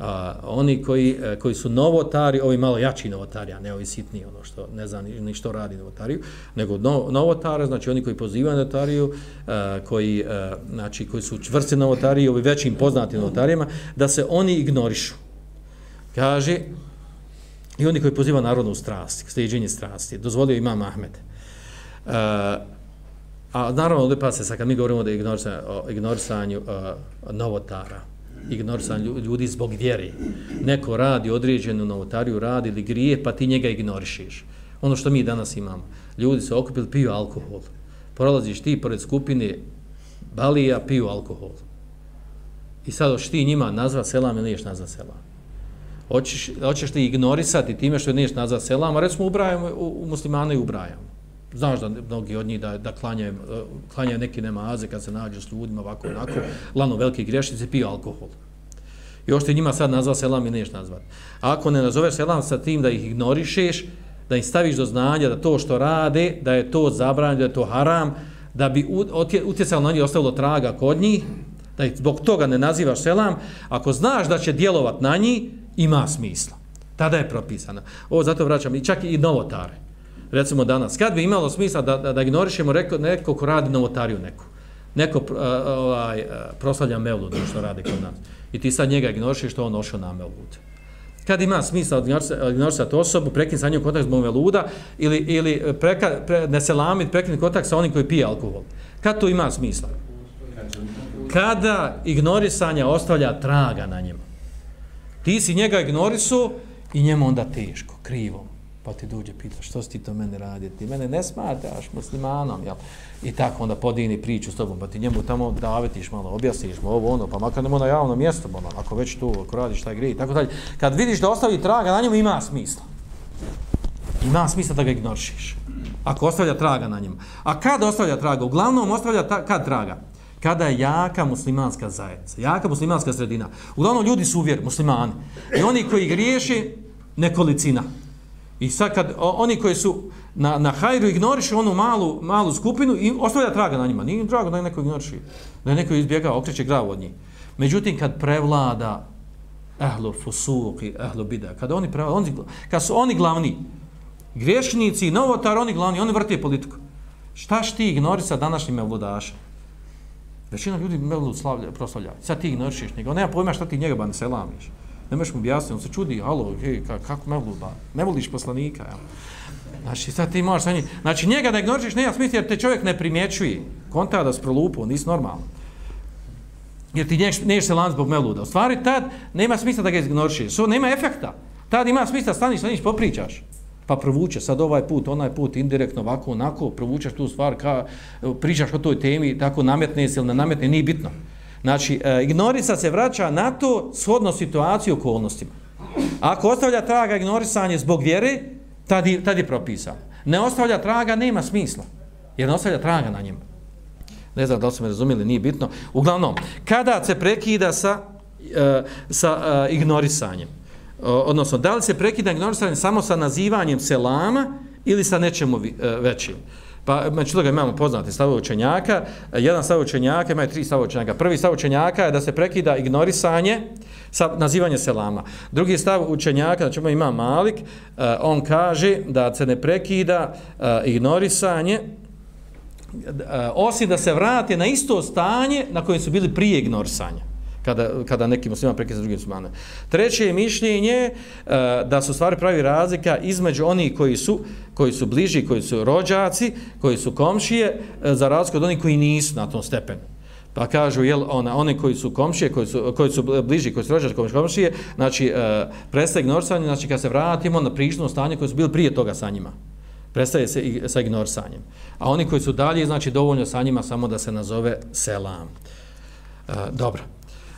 A, oni koji, a, koji su novotari, ovi malo jači novotari, a ne ovi sitni, ono što ne zna ni, ni što radi novotariju, nego no, novotara, znači oni koji pozivaju novotariju, a, e, koji, a, znači, koji su čvrsti novotariji, ovi većim poznatim novotarijama, da se oni ignorišu. Kaže, I oni koji poziva narodnu strast, sliđenje strasti, dozvolio imam Ahmed. Uh, a naravno, ovdje pa se sad, kad mi govorimo da ignorisanju, o ignorisanju a, novotara, ignorisan ljudi zbog vjere, neko radi određenu novotariju, radi ili grije, pa ti njega ignorišiš. Ono što mi danas imamo, ljudi su okupili, piju alkohol. Prolaziš ti pored skupine balija, piju alkohol. I sad hoćeš ti njima nazva selam ili niješ nazva selam hoćeš, hoćeš ti ignorisati time što niješ nazva selam, a recimo ubrajamo, u, u muslimane ubrajamo. Znaš da mnogi od njih da, da klanjaju, eh, klanjaju neke nemaze kad se nađu s ljudima ovako onako, lano veliki grešnici, piju alkohol. I još ti njima sad nazva selam i neš nazvat. A ako ne nazoveš selam sa tim da ih ignorišeš, da im staviš do znanja da to što rade, da je to zabranjeno, da je to haram, da bi utjecalo na njih ostavilo traga kod njih, da ih zbog toga ne nazivaš selam, ako znaš da će djelovat na njih, ima smisla. Tada je propisano. Ovo zato vraćam i čak i novotare. Recimo danas, kad bi imalo smisla da, da, da ignorišemo reko, neko ko radi novotariju neku, neko uh, ovaj, uh, proslavlja Mevlud, što radi kod nas, i ti sad njega ignorišiš što on ošao na Mevlud. Kad ima smisla ignorisati osobu, prekin sa njom kontakt zbog Mevluda, ili, ili preka, pre, ne se lamit, prekin kontakt sa onim koji pije alkohol. Kad to ima smisla? Kada ignorisanja ostavlja traga na njemu. Ti si njega ignorisu i njemu onda teško, krivo. Pa ti dođe pita što si ti to mene radi? Ti mene ne smatraš muslimanom, jel? I tako onda podini priču s tobom, pa ti njemu tamo davetiš malo, objasniš mu ovo ono, pa makar nemo na javno mjesto, ono, ako već tu, ako radiš taj grije i tako dalje. Kad vidiš da ostavi traga na njemu, ima smisla. Ima smisla da ga ignorišiš. Ako ostavlja traga na njemu. A kad ostavlja traga? Uglavnom ostavlja ta, kad traga? kada je jaka muslimanska zajednica, jaka muslimanska sredina. Uglavnom ljudi su uvjer, muslimani. I oni koji griješi, nekolicina. I sad kad oni koji su na, na hajru ignorišu onu malu, malu skupinu i ostavlja traga na njima. Nije drago da je neko ignoriši. Da je neko izbjega, okreće grav od njih. Međutim, kad prevlada ehlu fusuki, ehlo bida, kad, oni prevlada, oni, kad su oni glavni, griješnici, novotar, oni glavni, oni vrte politiku. Šta šti ignorisa današnjim evludašem? Većina ljudi Mevlud slavlja, proslavlja. Sad ti ignorišeš njega. On nema pojma šta ti njega ban selamiš. Ne možeš mu objasniti. On se čudi, alo, hej, kako Mevlud ba? Ne voliš poslanika, jel? Znači, sad ti možeš sa njim. Znači, njega da ignorišeš, nema smisla jer te čovjek ne primjećuje. Konta da sprolupu, nisi normalno. Jer ti nješ, neš se lan zbog Mevluda. U stvari, tad nema smisla da ga ignorišeš. So, nema efekta. Tad ima smisla staniš sa njim, popričaš pa provuče sad ovaj put, onaj put, indirektno, ovako, onako, provučeš tu stvar, ka, pričaš o toj temi, tako nametne se ili ne nametne, nije bitno. Znači, e, ignorisa se vraća na to shodno situaciju okolnostima. Ako ostavlja traga ignorisanje zbog vjere, tad, tad je propisan. Ne ostavlja traga, nema smisla. Jer ne ostavlja traga na njima. Ne znam da li su me razumijeli, nije bitno. Uglavnom, kada se prekida sa, e, sa e, ignorisanjem, odnosno da li se prekida ignorisanje samo sa nazivanjem selama ili sa nečemu e, većim. Pa među toga imamo poznate stave učenjaka. Jedan stav učenjaka, imaju tri stave učenjaka. Prvi stav učenjaka je da se prekida ignorisanje sa nazivanje selama. Drugi stav učenjaka, znači ima Malik, eh, on kaže da se ne prekida eh, ignorisanje eh, osim da se vrate na isto stanje na kojem su bili prije ignorisanja kada, kada neki muslima prekisa drugim muslimane. Treće je mišljenje uh, da su stvari pravi razlika između oni koji su koji su bliži, koji su rođaci, koji su komšije, uh, za razliku od onih koji nisu na tom stepenu. Pa kažu, jel, ona, oni koji su komšije, koji su, koji su bliži, koji su rođači komšije, znači, uh, prestaje ignorisanje, znači, kad se vratimo na prišno stanje koji su bili prije toga sa njima. Prestaje se i, sa ignorisanjem. A oni koji su dalje, znači, dovoljno sa njima samo da se nazove selam. E, dobro.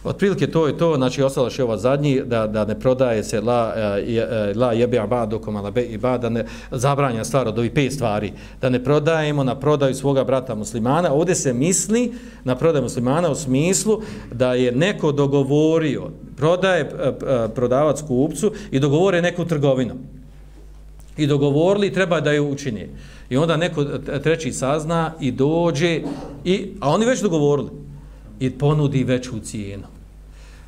Otprilike to je to, znači ostalo je ova zadnji, da, da ne prodaje se la, uh, la jebe abadu koma la be ibada, ne, zabranja stvar od ovih pet stvari, da ne prodajemo na prodaju svoga brata muslimana. Ovdje se misli na prodaju muslimana u smislu da je neko dogovorio, prodaje uh, prodavac kupcu i dogovore neku trgovinu. I dogovorili treba da je učini. I onda neko treći sazna i dođe, i, a oni već dogovorili i ponudi veću cijenu.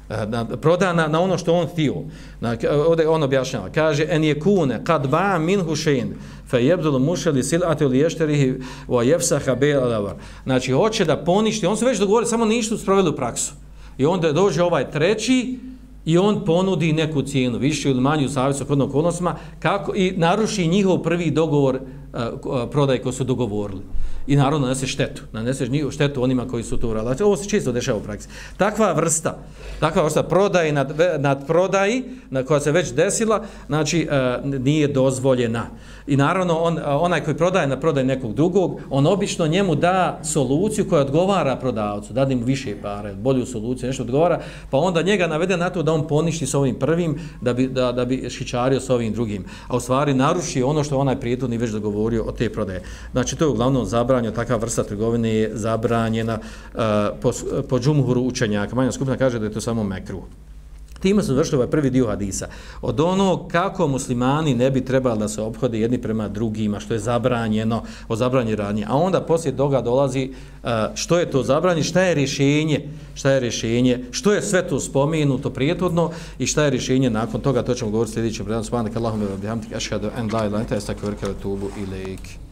E, na, proda na, na ono što on htio. Na, ovdje on objašnjava. Kaže, en je kune, kad ba min hušen, fe jebdul mušeli silate li ješterihi o jefsaha belavar. Znači, hoće da poništi, on se već dogovori, samo ništa sproveli u praksu. I onda dođe ovaj treći, i on ponudi neku cijenu, više ili manju savjesu kodnog okolnostima, kako, i naruši njihov prvi dogovor uh, prodaj koji su dogovorili i naravno nanese štetu. Naneseš njih štetu onima koji su to uradili. Znači, ovo se čisto dešava u praksi. Takva vrsta, takva vrsta prodaje nad, nad prodaji na koja se već desila, znači e, nije dozvoljena. I naravno on, onaj koji prodaje na prodaj nekog drugog, on obično njemu da soluciju koja odgovara prodavcu, da mu više pare, bolju soluciju, nešto odgovara, pa onda njega navede na to da on poništi s ovim prvim, da bi, da, da bi šičario s ovim drugim. A u stvari naruši ono što onaj prijetodni već dogovorio o te prodaje. Znači to je uglavnom zabra zabranjeno, takva vrsta trgovine je zabranjena uh, po, po džumhuru učenjaka. Manja skupina kaže da je to samo mekru. Time smo završili ovaj prvi dio hadisa. Od onog kako muslimani ne bi trebali da se obhode jedni prema drugima, što je zabranjeno, o zabranje radnje. A onda poslije toga dolazi e, što je to zabranje, šta je rješenje, šta je rješenje, što je sve to spomenuto prijetodno i šta je rješenje nakon toga, to ćemo govoriti sljedećem predanom. Subhanak Allahumma wa bihamdika ashhadu an la ilaha illa anta astaghfiruka wa atubu ilaik.